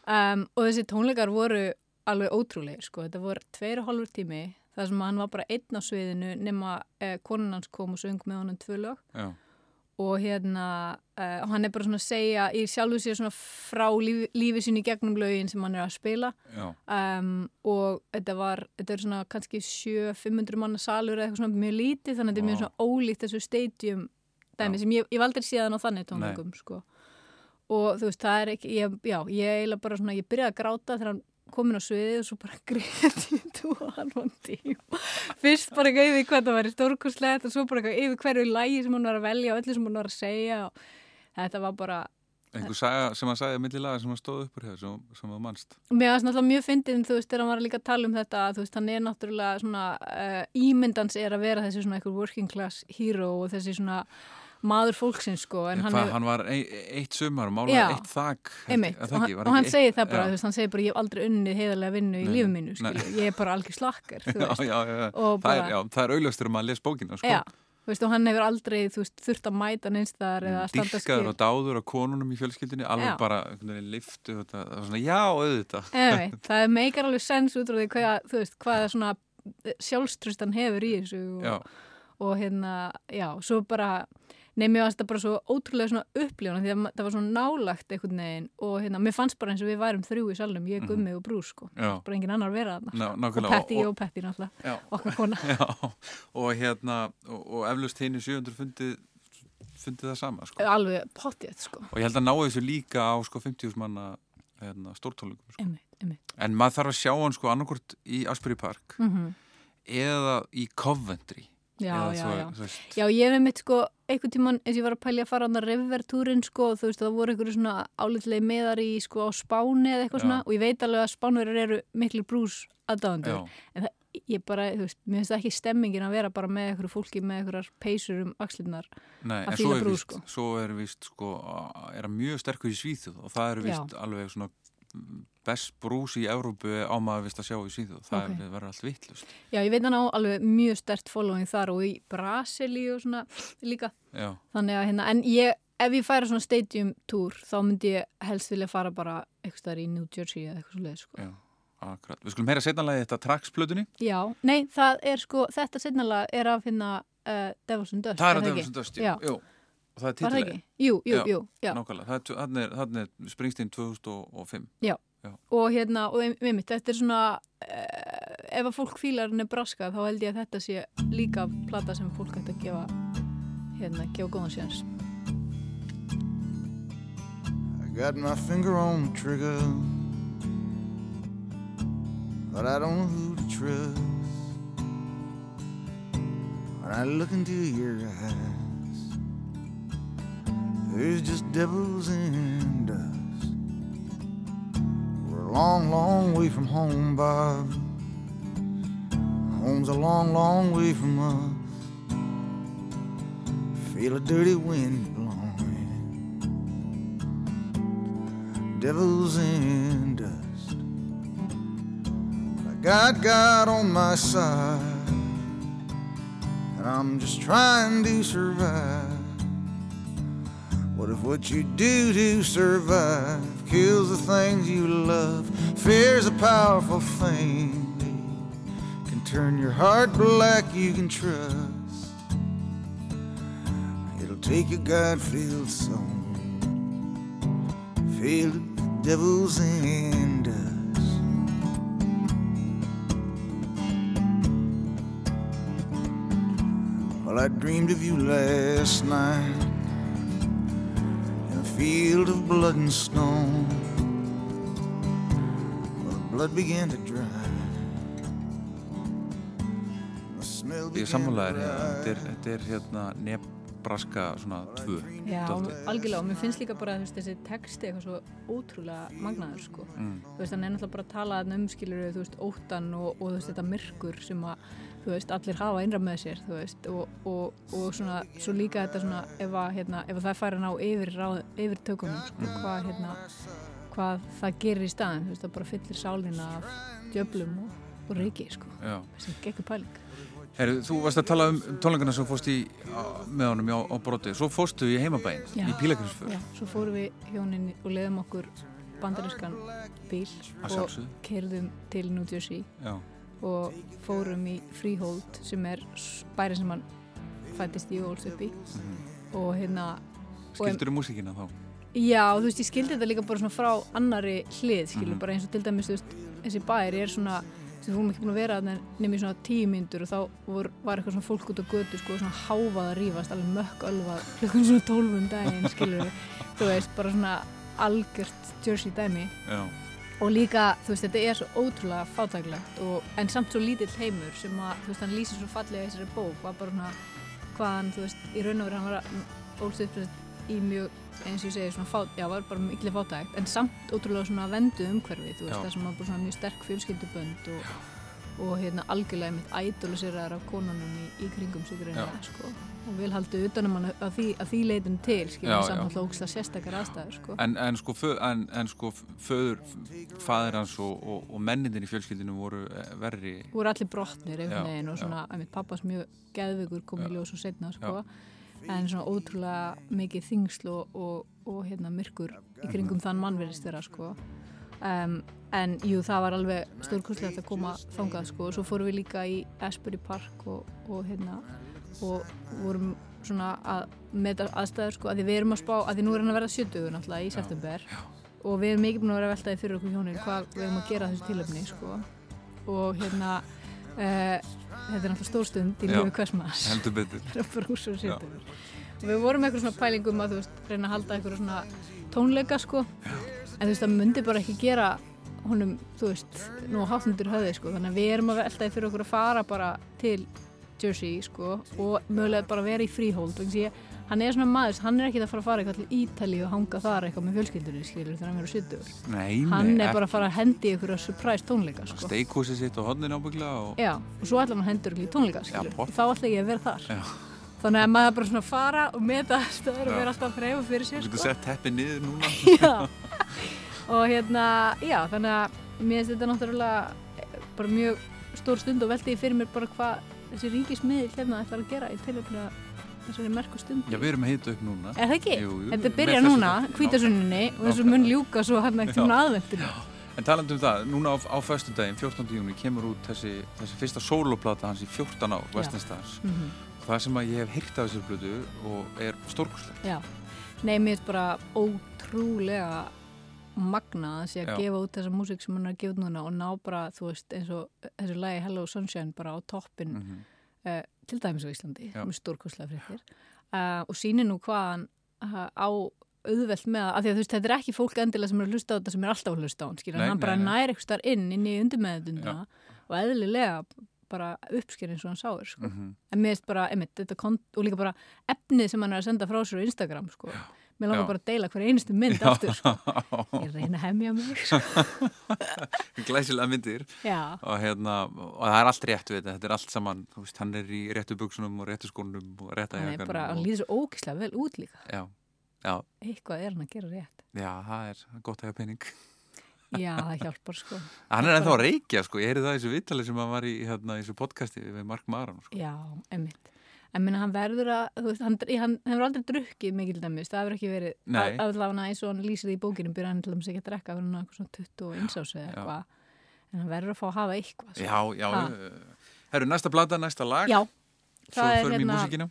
[SPEAKER 8] Um, og þessi tónleikar voru alveg ótrúlegir, sko, þetta voru tveir og hálfur tími þar sem hann var bara einn á sviðinu nema eh, konan hans kom og söng með honum tvö lög.
[SPEAKER 2] Já,
[SPEAKER 8] og hérna uh, hann er bara svona að segja í sjálfu sér svona frá lífi, lífi sín í gegnum lögin sem hann er að spila um, og þetta var þetta er svona kannski 700-500 manna salur eða eitthvað svona mjög lítið þannig að þetta er mjög svona ólíkt þessu stadium dæmi
[SPEAKER 2] Já.
[SPEAKER 8] sem ég, ég aldrei síðan á þannig tónleikum sko. og þú veist það er ekki ég, já, ég eiginlega bara svona, ég byrjaði að gráta þegar hann komin á sviðið og svo bara tú og hann vann tíma. Fyrst bara yfir hvað það væri stórkurslegt og svo bara eitthvað yfir hverju lægi sem hann var að velja og öllu sem hann var að segja og þetta var bara
[SPEAKER 2] einhver saga sem hann sagði millilaga sem hann stóð uppur hér sem, sem hann mannst
[SPEAKER 8] Mér varst náttúrulega mjög fyndið, þú veist, þegar hann var líka að tala um þetta, þú veist, hann er náttúrulega svona, uh, ímyndans er að vera þessi svona eitthvað working class hero og þessi svona maður fólksins, sko, en
[SPEAKER 2] En
[SPEAKER 8] hann
[SPEAKER 2] hvað,
[SPEAKER 8] hefur,
[SPEAKER 2] hann var ein, eitt sumar og málaði eitt þak
[SPEAKER 8] einmitt, og hann, og hann segir það bara, þú veist, hann segir bara, ég hef aldrei unnið heiðarlega vinnu í lífu mínu, ég er bara algjör slakkar, og
[SPEAKER 2] Það, er, er auðlöstur um að lesa bókina sko.
[SPEAKER 8] veist, og hann hefur aldrei, veist, þurft að mæta neinstæðar eða að standa
[SPEAKER 2] Dyrkaður
[SPEAKER 8] skil,
[SPEAKER 2] og dáður á konunum í fjölskyldinni alveg
[SPEAKER 8] Já.
[SPEAKER 2] bara liftu þetta, það var svona já, auðvitað.
[SPEAKER 8] Einmitt, það meikar alveg sens út frá því hvað, veist, hvað svona sjálfstrustan hefur í þessu og, og hérna, já, svo bara nefnir varst það bara svo ótrúlega svona upplifuna því að það var svona nálagt einhvern veginn og hérna, mér fannst bara eins og við værum þrjú í salnum, ég, Gummi og Brúr sko. Bara engin annar vera þarna
[SPEAKER 2] ná,
[SPEAKER 8] og Petti
[SPEAKER 2] og,
[SPEAKER 8] og Petti náttúrulega, okkar kona.
[SPEAKER 2] Já, og hérna og, og eflust hinn í 700 fundið fundið það sama sko.
[SPEAKER 8] alveg pottið sko.
[SPEAKER 2] Og ég held að ná þessu líka á sko 50 manna hérna, stórtólugum sko.
[SPEAKER 8] einmitt, einmitt.
[SPEAKER 2] En maður þarf að sjá hann sko annarkort í Asbury Park
[SPEAKER 8] mm
[SPEAKER 2] eða í Coventry
[SPEAKER 8] já, já,
[SPEAKER 2] svo,
[SPEAKER 8] já
[SPEAKER 2] veist,
[SPEAKER 8] Já, ég hef mitt sko, einhvern tíman eins og ég var að pælja að fara á rivertúrin sko, þú veist, það voru einhverju svona álitlega meðar í sko á Spáni eða eitthvað
[SPEAKER 2] Já.
[SPEAKER 8] svona og ég veit alveg að Spánverður eru miklu brús aðdáðandur,
[SPEAKER 2] já,
[SPEAKER 8] ég bara, þú veist, mér finnst það ekki stemmingin að vera bara með einhverju fólki með einhverjar peysur um axlinnar.
[SPEAKER 2] nei,
[SPEAKER 8] að
[SPEAKER 2] en svo
[SPEAKER 8] fíla
[SPEAKER 2] er,
[SPEAKER 8] brú,
[SPEAKER 2] víst,
[SPEAKER 8] sko.
[SPEAKER 2] svo er víst sko, er hann mjög sterkur í Svíþjóð og það er víst alveg svona best brús í Evrópu á maður vist að sjá í Svíþjóð það
[SPEAKER 8] Ok.
[SPEAKER 2] okay. verður allt vittlust
[SPEAKER 8] Já, ég veit hann á alveg mjög stert following þar og í Brasili og svona líka.
[SPEAKER 2] já,
[SPEAKER 8] Þannig að hérna, en ég, ef ég færa svona stadium tour, þá myndi ég helst vilja fara bara eitthvað staðar í New Jersey eða eitthvað svo leið, sko.
[SPEAKER 2] já, akkurat við skulum heyra setnanlega þetta Trax-plötunni
[SPEAKER 8] Já, nei, það er sko, þetta setnalega er af hérna uh, Devils and Dust.
[SPEAKER 2] það er að
[SPEAKER 8] ekki?
[SPEAKER 2] Devils and Dust, jú, jú og það er
[SPEAKER 8] Var það
[SPEAKER 2] titileg,
[SPEAKER 8] ekki? Jú, jú,
[SPEAKER 2] Já,
[SPEAKER 8] jú, já.
[SPEAKER 2] nákvæmlega þannig er, er Springsteen 2005
[SPEAKER 8] Og hérna, og við mitt, þetta er svona, uh, ef að fólk fílar Nebraska, þá held ég að þetta sé líka plata sem fólk ætti að gefa, hérna, gefa góðan séns.
[SPEAKER 4] I got my finger on the trigger, but I don't know who to trust. When I look into your eyes, there's just devils and dust. We're a long, long way from home, Bob. Home's a long, long way from us. Feel a dirty wind blowing devils in dust. But I got God on my side, and I'm just trying to survive. What if what you do to survive kills the things you love? Fear's a powerful thing, can turn your heart black, you can trust. It'll take a God-filled soul filled with devils and dust. Well, I dreamed of you last night field of blood and stone. The blood began to dry.
[SPEAKER 2] Ég er sammálaðir
[SPEAKER 4] to
[SPEAKER 2] hérna. þetta er, hérna Nebraska svona tvö
[SPEAKER 8] Já,
[SPEAKER 2] dálítið.
[SPEAKER 8] algjörlega, og mér finnst líka bara, þú veist, þessi texti eitthvað svo ótrúlega magnaður, sko.
[SPEAKER 2] mm.
[SPEAKER 8] þú veist, hann er náttúrulega bara að tala um skilur þú veist, óttan og, og þú veist, þetta myrkur sem að, þú veist, allir hafa innra með sér, þú veist, og, og, og svona, svo líka þetta svona, ef að, hérna, ef að það færi að ná yfir, ráð, yfir tökunum, sko, hvað, hérna, hvað það gerir í staðin, þú veist, það bara fyllir sálina af djöflum og, og reiki, sko, þessi geggur pæling.
[SPEAKER 2] Herru, þú varst að tala um tónleikana sem fórst í á, með honum á, á broti, svo fórstu í heimabæin í Pílagrinsfjörð
[SPEAKER 8] Já, svo fórum við hjónin og leiðum okkur bandarískan bíl og kerðum til New Jersey.
[SPEAKER 2] Já,
[SPEAKER 8] og fórum í Freehold sem er bæri sem hann fættist í og ólst upp í. Og hérna og em-
[SPEAKER 2] skildur þú músíkina þá?
[SPEAKER 8] Já, þú veist, ég skildi þetta líka bara svona frá annari hlið, skilur,
[SPEAKER 2] Mhm.
[SPEAKER 8] bara eins og til dæmis, þú veist, þessi bæri er svona, sem við fórum ekki búin að vera þarna nefnir í svona tíu myndur og þá vor, var eitthvað svona fólk út á götu, sko, svona háfað að rífast, alveg mökk ölvað, klukkan svona tólfum daginn, skilur, þú veist, bara svona algjört Jersey dæmi.
[SPEAKER 2] Já,
[SPEAKER 8] og líka, þú veist, þetta er svo ótrúlega fátæklegt og, en samt svo lítill heimur sem að, þú veist, hann lýsir svo fallega í þessari bók, var bara svona hvað hann, þú veist, í raun og veru hann var ólst upp í mjög eins og ég segi, svona fát, já, var bara miklu fátækt en samt ótrúlega svona vendu umhverfi þú veist,
[SPEAKER 2] Já.
[SPEAKER 8] það sem var bara svona mjög sterk fjölskyldubönd og, og hérna algjörlega mitt ædoliseraðar af konunum í, í kringum sig reyna, sko. Og vil halda utanum hann að því, að því leitin til
[SPEAKER 2] já.
[SPEAKER 8] samt alltaf ógslag sérstakar aðstæður, sko.
[SPEAKER 2] En, en sko, fö, en, en sko föður, fadir hans og, og, og mennindir í fjölskyldinu voru eh, verri.
[SPEAKER 8] Voru allir brotnir einhvern veginn og svona, að mitt pappas mjög geðvigur kom í ljós og setna sko. en svona ótrúlega mikið þingsl og, og, og hérna myrkur í kringum þann mannverðist þeirra sko. Um, en jú, það var alveg stórkurslegt að koma þangað sko. og svo fórum við líka í Asbury Park og, og hérna. Og vorum svona að meta aðstæður sko, að því við erum að spá að því nú er hann að verða 70 náttúrulega í september. og við erum mikið búin að vera að veltaði fyrir okkur hjónin hvað við erum að gera þessu tilöfni sko. og hérna uh, þetta er náttúrulega stórstund í
[SPEAKER 2] Já.
[SPEAKER 8] lífi hvers maður
[SPEAKER 2] heldur betur.
[SPEAKER 8] Og við vorum með eitthvað svona pælingum að þú veist reyna að halda eitthvað svona tónleika sko en þú veist það myndi bara ekki gera honum, þú veist, nú hátt undir höfði sko, þannig að við erum að veltaði fyrir okkur að fara bara til Jersey sko og mögulega bara vera í þess að ég, hann er svona maður, hann er ekki að fara að fara eitthvað til Ítali og hanga þar eitthvað með fjölskyldunni skilur þegar hann verður sýttur
[SPEAKER 2] Nei,
[SPEAKER 8] hann er bara að fara að hendi ykkur að surprise tónleika sko.
[SPEAKER 2] steikúsi sitt á hodnin ábyggla og
[SPEAKER 8] Já, og svo ætla hann hendur í tónleika skilur, og þá ætla ég að vera þar.
[SPEAKER 2] Já.
[SPEAKER 8] Þannig að maður bara svona fara og meta stöður og vera alltaf að freyfa fyrir
[SPEAKER 2] þú
[SPEAKER 8] sér
[SPEAKER 2] getur
[SPEAKER 8] sko.
[SPEAKER 2] sett teppið niður núna
[SPEAKER 8] já. og hérna, já, þannig að mér finnst þetta náttúrulega bara mjög stór stund og velti ég fyrir mér bara hvað þessi ríkismiðl hérna ætlar að gera í tilöfna þessari merku stund
[SPEAKER 2] Já, við erum að hita upp núna
[SPEAKER 8] Er það ekki?
[SPEAKER 2] Jú, jú,
[SPEAKER 8] Þetta
[SPEAKER 2] þessu
[SPEAKER 8] núna,
[SPEAKER 2] þætti.
[SPEAKER 8] hvítasunninni og þessu mun ljúka svo hann ekkert um aðvendinu
[SPEAKER 2] En talandi um það, núna á, á föstudaginn, 14. júni, kemur út þessi, þessi fyrsta sóloplata hans í 14 ár, Western Stars.
[SPEAKER 8] Mhm.
[SPEAKER 2] Það sem að ég hef hýrt af þessu blödu og er stórkurslegt.
[SPEAKER 8] Já, nei, mér finnst bara ótrúlega magnað að sé að gefa út þessa músík sem hann er að gefa út núna og ná bara, þú veist, eins og þessu lagi Hello Sunshine bara á toppin
[SPEAKER 2] Mm
[SPEAKER 8] uh, til dæmis á Íslandi,
[SPEAKER 2] Já.
[SPEAKER 8] með stórkostlega fréttir uh, og sýnir nú hvað hann uh, á auðvelt með að, að þú veist, þetta er ekki fólk endilega sem er að hlusta á þetta sem er alltaf að hlusta á hann,
[SPEAKER 2] Nei,
[SPEAKER 8] hann bara
[SPEAKER 2] nei, nei.
[SPEAKER 8] nær eitthvað starf inn, inn í undirmeðunduna og eðlilega bara uppskerinn svo hann sáir, sko.
[SPEAKER 2] -hmm.
[SPEAKER 8] En mér finnst bara, einmitt, þetta kont og líka bara efnið sem hann er að senda frá sér á Instagram, sko. Mér langar
[SPEAKER 2] Já.
[SPEAKER 8] bara að deila hver einustu mynd aftur, sko. Ég reyna að hemja mig, sko.
[SPEAKER 2] Glæsilega myndir
[SPEAKER 8] Já,
[SPEAKER 2] og, hérna, og það er allt rétt við þetta, þetta er allt saman, þú veist, hann er í réttu buksunum og réttu skónum og rétta
[SPEAKER 8] hann er bara, hann
[SPEAKER 2] og,
[SPEAKER 8] líður svo ókislega vel út líka.
[SPEAKER 2] já, já,
[SPEAKER 8] Eitthvað er hann að gera rétt.
[SPEAKER 2] já, það er gott að hafa pening.
[SPEAKER 8] Já, það hjálpar, sko.
[SPEAKER 2] Hann er ennþá að reykja, sko, ég heyrði það í þessu vittali sem hann var í, hérna, þessu podcasti við Mark Maran, sko.
[SPEAKER 8] Já, einmitt. En minna, hann verður að, þú veist, hann, hann hefur aldrei drukkið mikil dæmis, það hefur ekki verið,
[SPEAKER 2] Nei.
[SPEAKER 8] allavega eins og hann lýsir í bókinum, byrja hann til dæmis ekki að drekka, verður hann eitthvað svona 21 ás eða eitthvað, en hann verður að fá að hafa eitthvað. sko.
[SPEAKER 2] Já, já,
[SPEAKER 8] Ha.
[SPEAKER 2] uh, herru, næsta plata, næsta lag,
[SPEAKER 8] Já, það er hérna-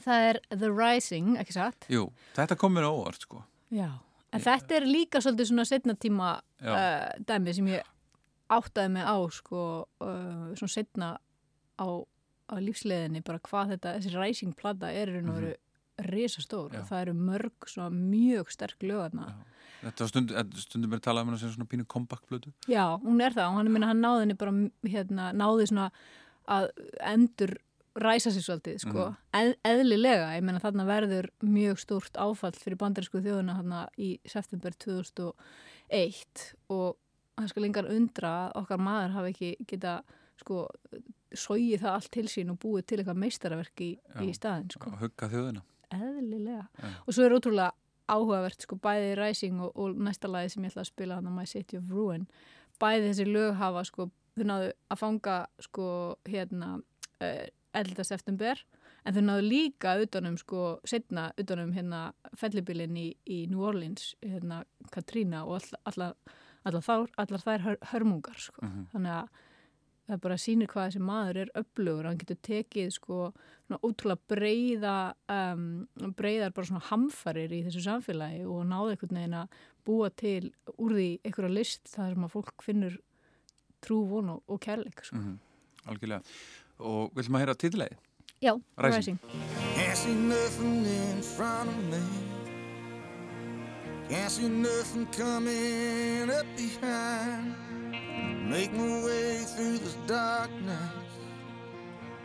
[SPEAKER 8] það er The Rising, ekki satt?
[SPEAKER 2] Jú, þetta kom mér á óvart, sko.
[SPEAKER 8] Já. En þetta er líka svolítið svona setna tíma uh, dæmi sem ég áttaði mig á, sko, uh, svona setna á, á lífsleðinni, bara hvað þetta, þessi Rising plata er í raun og veru risastór og það eru mörg svona mjög sterk lögarna.
[SPEAKER 2] Þetta var stund, stundum er talað um hennar sem svona pínu comeback-blödu.
[SPEAKER 8] Já, hún er það og hann, minna, hann náði henni bara, hérna, náði svona að endur ræsa sér svolítið, sko,
[SPEAKER 2] Mhm.
[SPEAKER 8] Eð, eðlilega, ég meina þarna verður mjög stórt áfall fyrir bandarísku þjóðuna þarna í september 2001 og það skal engar undra að okkar maður hafi ekki geta, sko, sóið það allt til sín og búið til eitthvað meistaraverk í, í staðin, sko,
[SPEAKER 2] að hugga þjóðina.
[SPEAKER 8] eðlilega.
[SPEAKER 2] Já.
[SPEAKER 8] Og svo er ótrúlega áhugavert, sko, bæði Rising og, og næsta lagi sem ég ætla að spila hann My City of Ruin, bæði þessi lög hafa, sko, þau náðu að fanga, sko, hérna, uh, 11. september en þau náðu líka utanum sko setna utanum hérna fellibilinn í, í New Orleans hérna Katrína og all, allar, þár, allar þær hör, hörmungar sko.
[SPEAKER 2] Mhm.
[SPEAKER 8] þannig að það bara sýnir hvað þessi maður er öflugur, hann getur tekið sko ótrúlega breyða um, breyðar bara svona hamfarir í þessu samfélagi og náðu einhvern veginn að búa til úr því einhverja list þar sem að fólk finnur trú, von og, kærleik sko.
[SPEAKER 2] Mhm, Algjörlega. Og viljum að heyra titleið?
[SPEAKER 8] Já,
[SPEAKER 2] Rising.
[SPEAKER 8] Rising.
[SPEAKER 4] Can't see nothing in front of me. Can't see nothing coming up behind. Make my way through this darkness.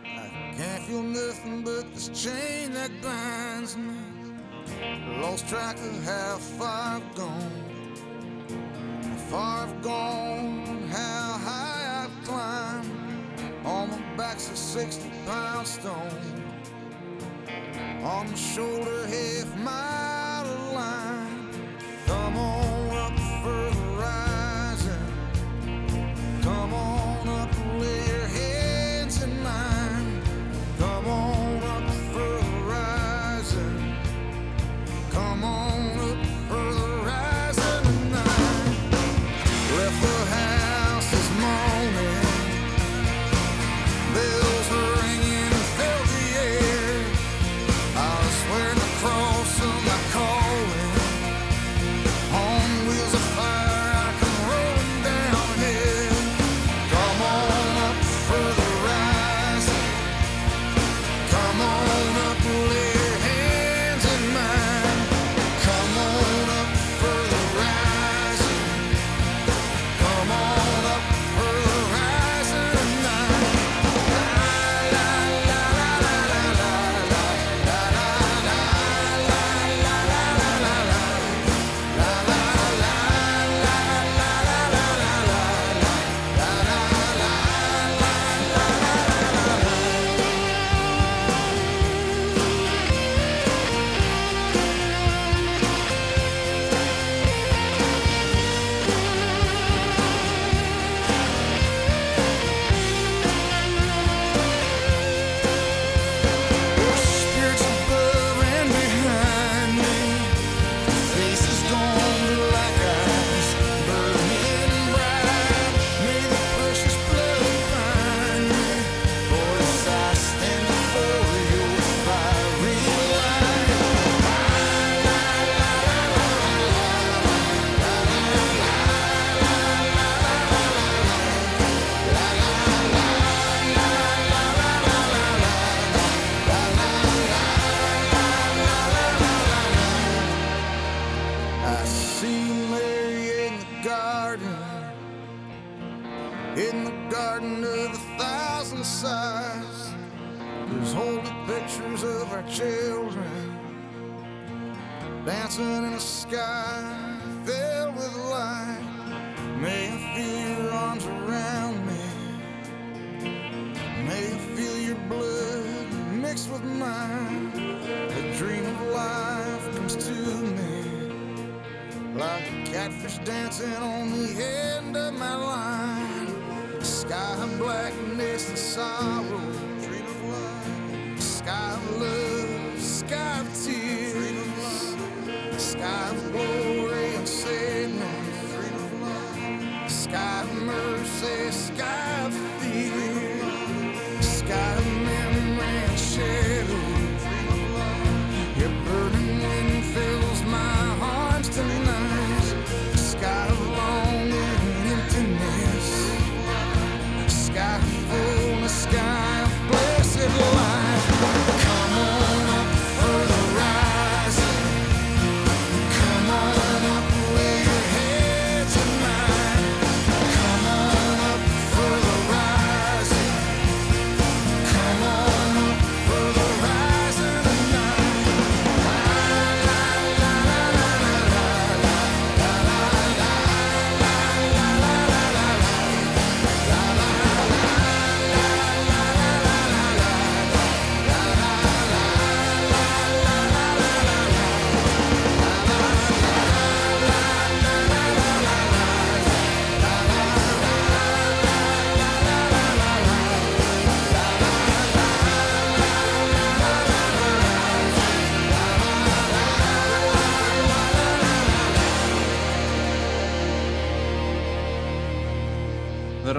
[SPEAKER 4] I can't feel nothing but this chain that binds me. Lost track of how far I've gone. How far I've gone, how high I've climbed. Back's a 60 pound stone. On my shoulder, half mile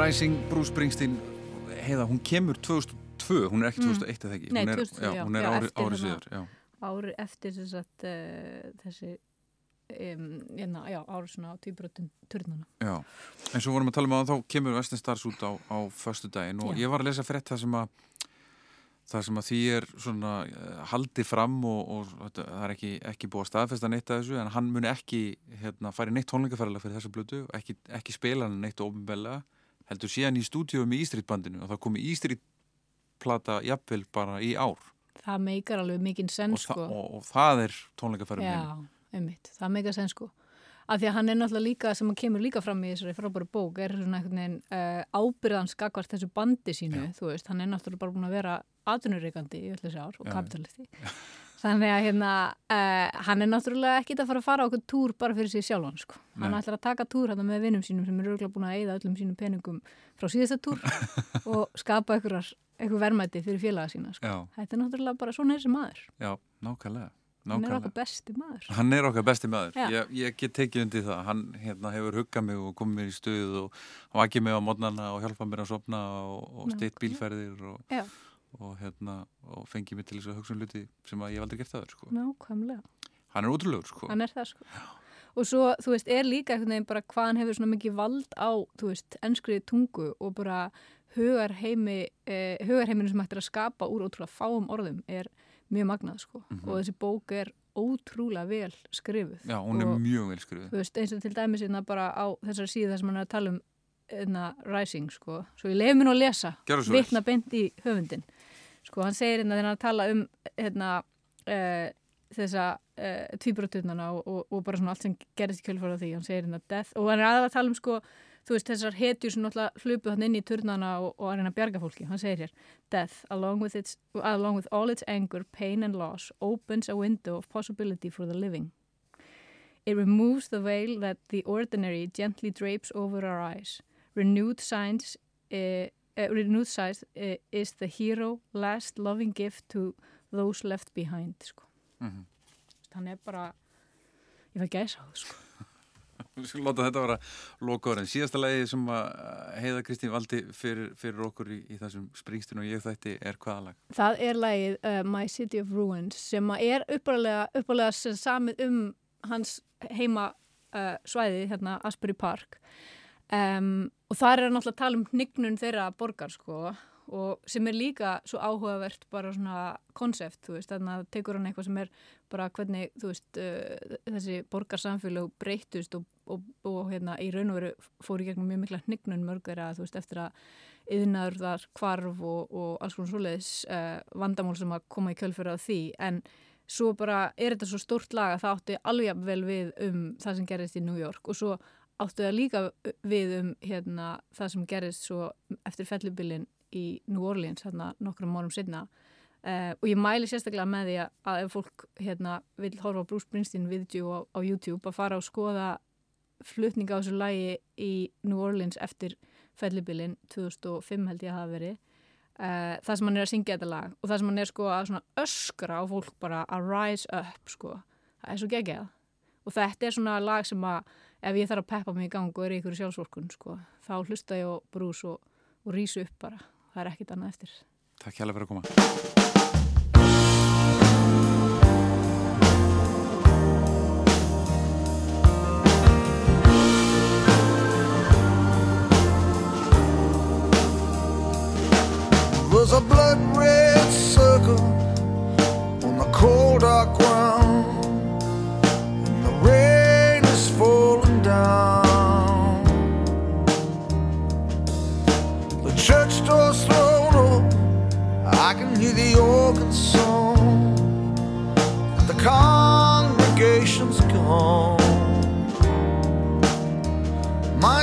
[SPEAKER 4] Rising,
[SPEAKER 2] Bruce Springsteen heiða, hún kemur 2002 hún er ekki 2001 eða ekki
[SPEAKER 8] Nei,
[SPEAKER 2] hún er,
[SPEAKER 8] 2002, já.
[SPEAKER 2] hún er
[SPEAKER 8] Já,
[SPEAKER 2] ári, ári síðar
[SPEAKER 8] ári eftir þess að uh, þessi um, já, ári svona á týbrotum turnana.
[SPEAKER 2] Já, en svo vorum við að tala um að þá kemur Western Stars út á, á föstu daginn og ég var að lesa frétt það sem að það sem að því er svona uh, haldið fram og, og þetta, það er ekki, ekki búið að staðfesta neitt að þessu en hann muni ekki hérna, færi neitt tónleikaferðala fyrir þessa blötu og ekki, ekki spila hann neitt ofinbella heldur síðan í stúdíu með Ístrít bandinu og það komi Ístrít plata jafnvel bara í ár
[SPEAKER 8] Það meikar alveg mikinn senn,
[SPEAKER 2] og,
[SPEAKER 8] sko.
[SPEAKER 2] þa og, og það er tónleikaferðin
[SPEAKER 8] Já, einmitt, það meikar senn, sko. Af því að hann er náttúrulega líka, sem að kemur líka fram í þessari frábæru bók, er svona einhvern veginn uh, ábyrðan skakvart þessu bandi sínu, þú veist, hann er náttúrulega bara búin að vera atvinnureikandi í öll þessi ár og
[SPEAKER 2] Já.
[SPEAKER 8] kapitalisti. Þannig að hérna, uh, hann er náttúrulega ekkit að fara að fara okkur túr bara fyrir sig sjálfan, sko. Hann
[SPEAKER 2] Nei.
[SPEAKER 8] ætlar að taka túr hann með vinnum sínum sem er örgulega búin að eyða öllum sínum peningum frá síðasta túr og skapa einhver verðmæti fyrir félaga sína, sko.
[SPEAKER 2] Já,
[SPEAKER 8] Þetta er náttúrulega bara svona þessi maður.
[SPEAKER 2] já, nákvæmlega
[SPEAKER 8] Hann er
[SPEAKER 2] nákvæmlega.
[SPEAKER 8] okkar besti maður.
[SPEAKER 2] Hann er okkar besti maður, ég, ég get tekið undir það, hann hérna, hefur huggað mig og komið mér í stuð og vakið mig á mótnana og hjálpað mér að sopna og, og
[SPEAKER 8] Nákvæmlega.
[SPEAKER 2] bílferðir og,
[SPEAKER 8] Já.
[SPEAKER 2] Og, hérna, og fengið mér til þess að hugsa um hluti sem að ég hef aldrei gert það sko.
[SPEAKER 8] Nákvæmlega.
[SPEAKER 2] Hann er útrúlegur sko.
[SPEAKER 8] hann er það sko og svo, þú veist, er líka einhvern veginn bara hvað hann hefur svona mikið vald á þú veist, ennskriði tungu og bara hugarheimi eh, hugarheiminu sem hægt er að skapa úr ótrúlega fáum orðum er mjög magnað sko
[SPEAKER 2] Mhm.
[SPEAKER 8] og þessi bók er ótrúlega vel skrifuð
[SPEAKER 2] Já, hún er
[SPEAKER 8] og,
[SPEAKER 2] mjög vel skrifuð.
[SPEAKER 8] þú veist, eins og til dæmis hérna bara á þessari síðu þar sem hann er að tala um hérna, Rising sko, svo ég leiði mér nú að lesa vitna beint í höfundin sko, hann segir hérna þegar hann tala um hérna uh, þessa uh, tvíbroturnana og, og, og bara svona allt sem gerist í kjölfara því, hann segir hérna death og hann er aðalega að tala um sko þú veist þessar hetjur sem náttúrulega hlupu hann inn í turnana og, og að reyna að bjarga fólki hann segir hér, death along with, its, along with all its anger, pain and loss opens a window of possibility for the living It removes the veil that the ordinary gently drapes over our eyes. Renewed signs, uh, uh, renewed sight uh, is the hero last loving gift to those left behind. Sko.
[SPEAKER 2] Mhm.
[SPEAKER 8] Hann er bara, ég fæ gæsa á sko.
[SPEAKER 2] Við skulum láta þetta vera lokaður en síðasta lagi sem að Heiða Kristín valdi fyrir, fyrir okkur í, í þessum springstinu og ég þætti er hvaða lag?
[SPEAKER 8] Það er lagið uh, My City of Ruins sem er uppalega samið um hans heima uh, svæði, hérna Asbury Park um, og það er náttúrulega að tala um hnignun þeirra borgar sko og sem er líka svo áhugavert bara svona konsept, þú veist, þannig að tekur hann eitthvað sem er bara hvernig, þú veist, uh, þessi borgarsamfélag breytust og, og, og hérna í raun og veru fór í gegnum mjög mikla hnignun mörg þeirra, þú veist, eftir að yðnaður þar kvarf og, og alls konar svoleiðis uh, vandamál sem að koma í kjölfyrir á því, en svo bara er þetta svo stórt lag að það átti alveg vel við um það sem gerist í New York og svo áttu það líka við um hérna, það sem gerist svo eftir fellubilin í New Orleans hérna nokkrum márum setna uh, og ég mæli sérstaklega með því að, ef fólk hérna vil horfa Bruce Springsteen video á, á YouTube að fara og skoða flutninga á þessu lagi í New Orleans eftir fellubilin 2005 held ég að hafa verið. Uh, það sem hann er að syngja þetta lag og það sem hann er sko að öskra á fólk bara að rise up sko. Það er svo geggjað. Og þetta er svona lag sem að ef ég þarf að peppa mig í gang og er í ykkur sjálfsvorkun sko þá hlusta ég á Bruce og, og rísu upp bara það er ekkit annað eftir
[SPEAKER 2] Takk hjálpa fyrir að koma.
[SPEAKER 9] was a blood red circle on the cold dark ground. song the
[SPEAKER 4] congregation's gone. My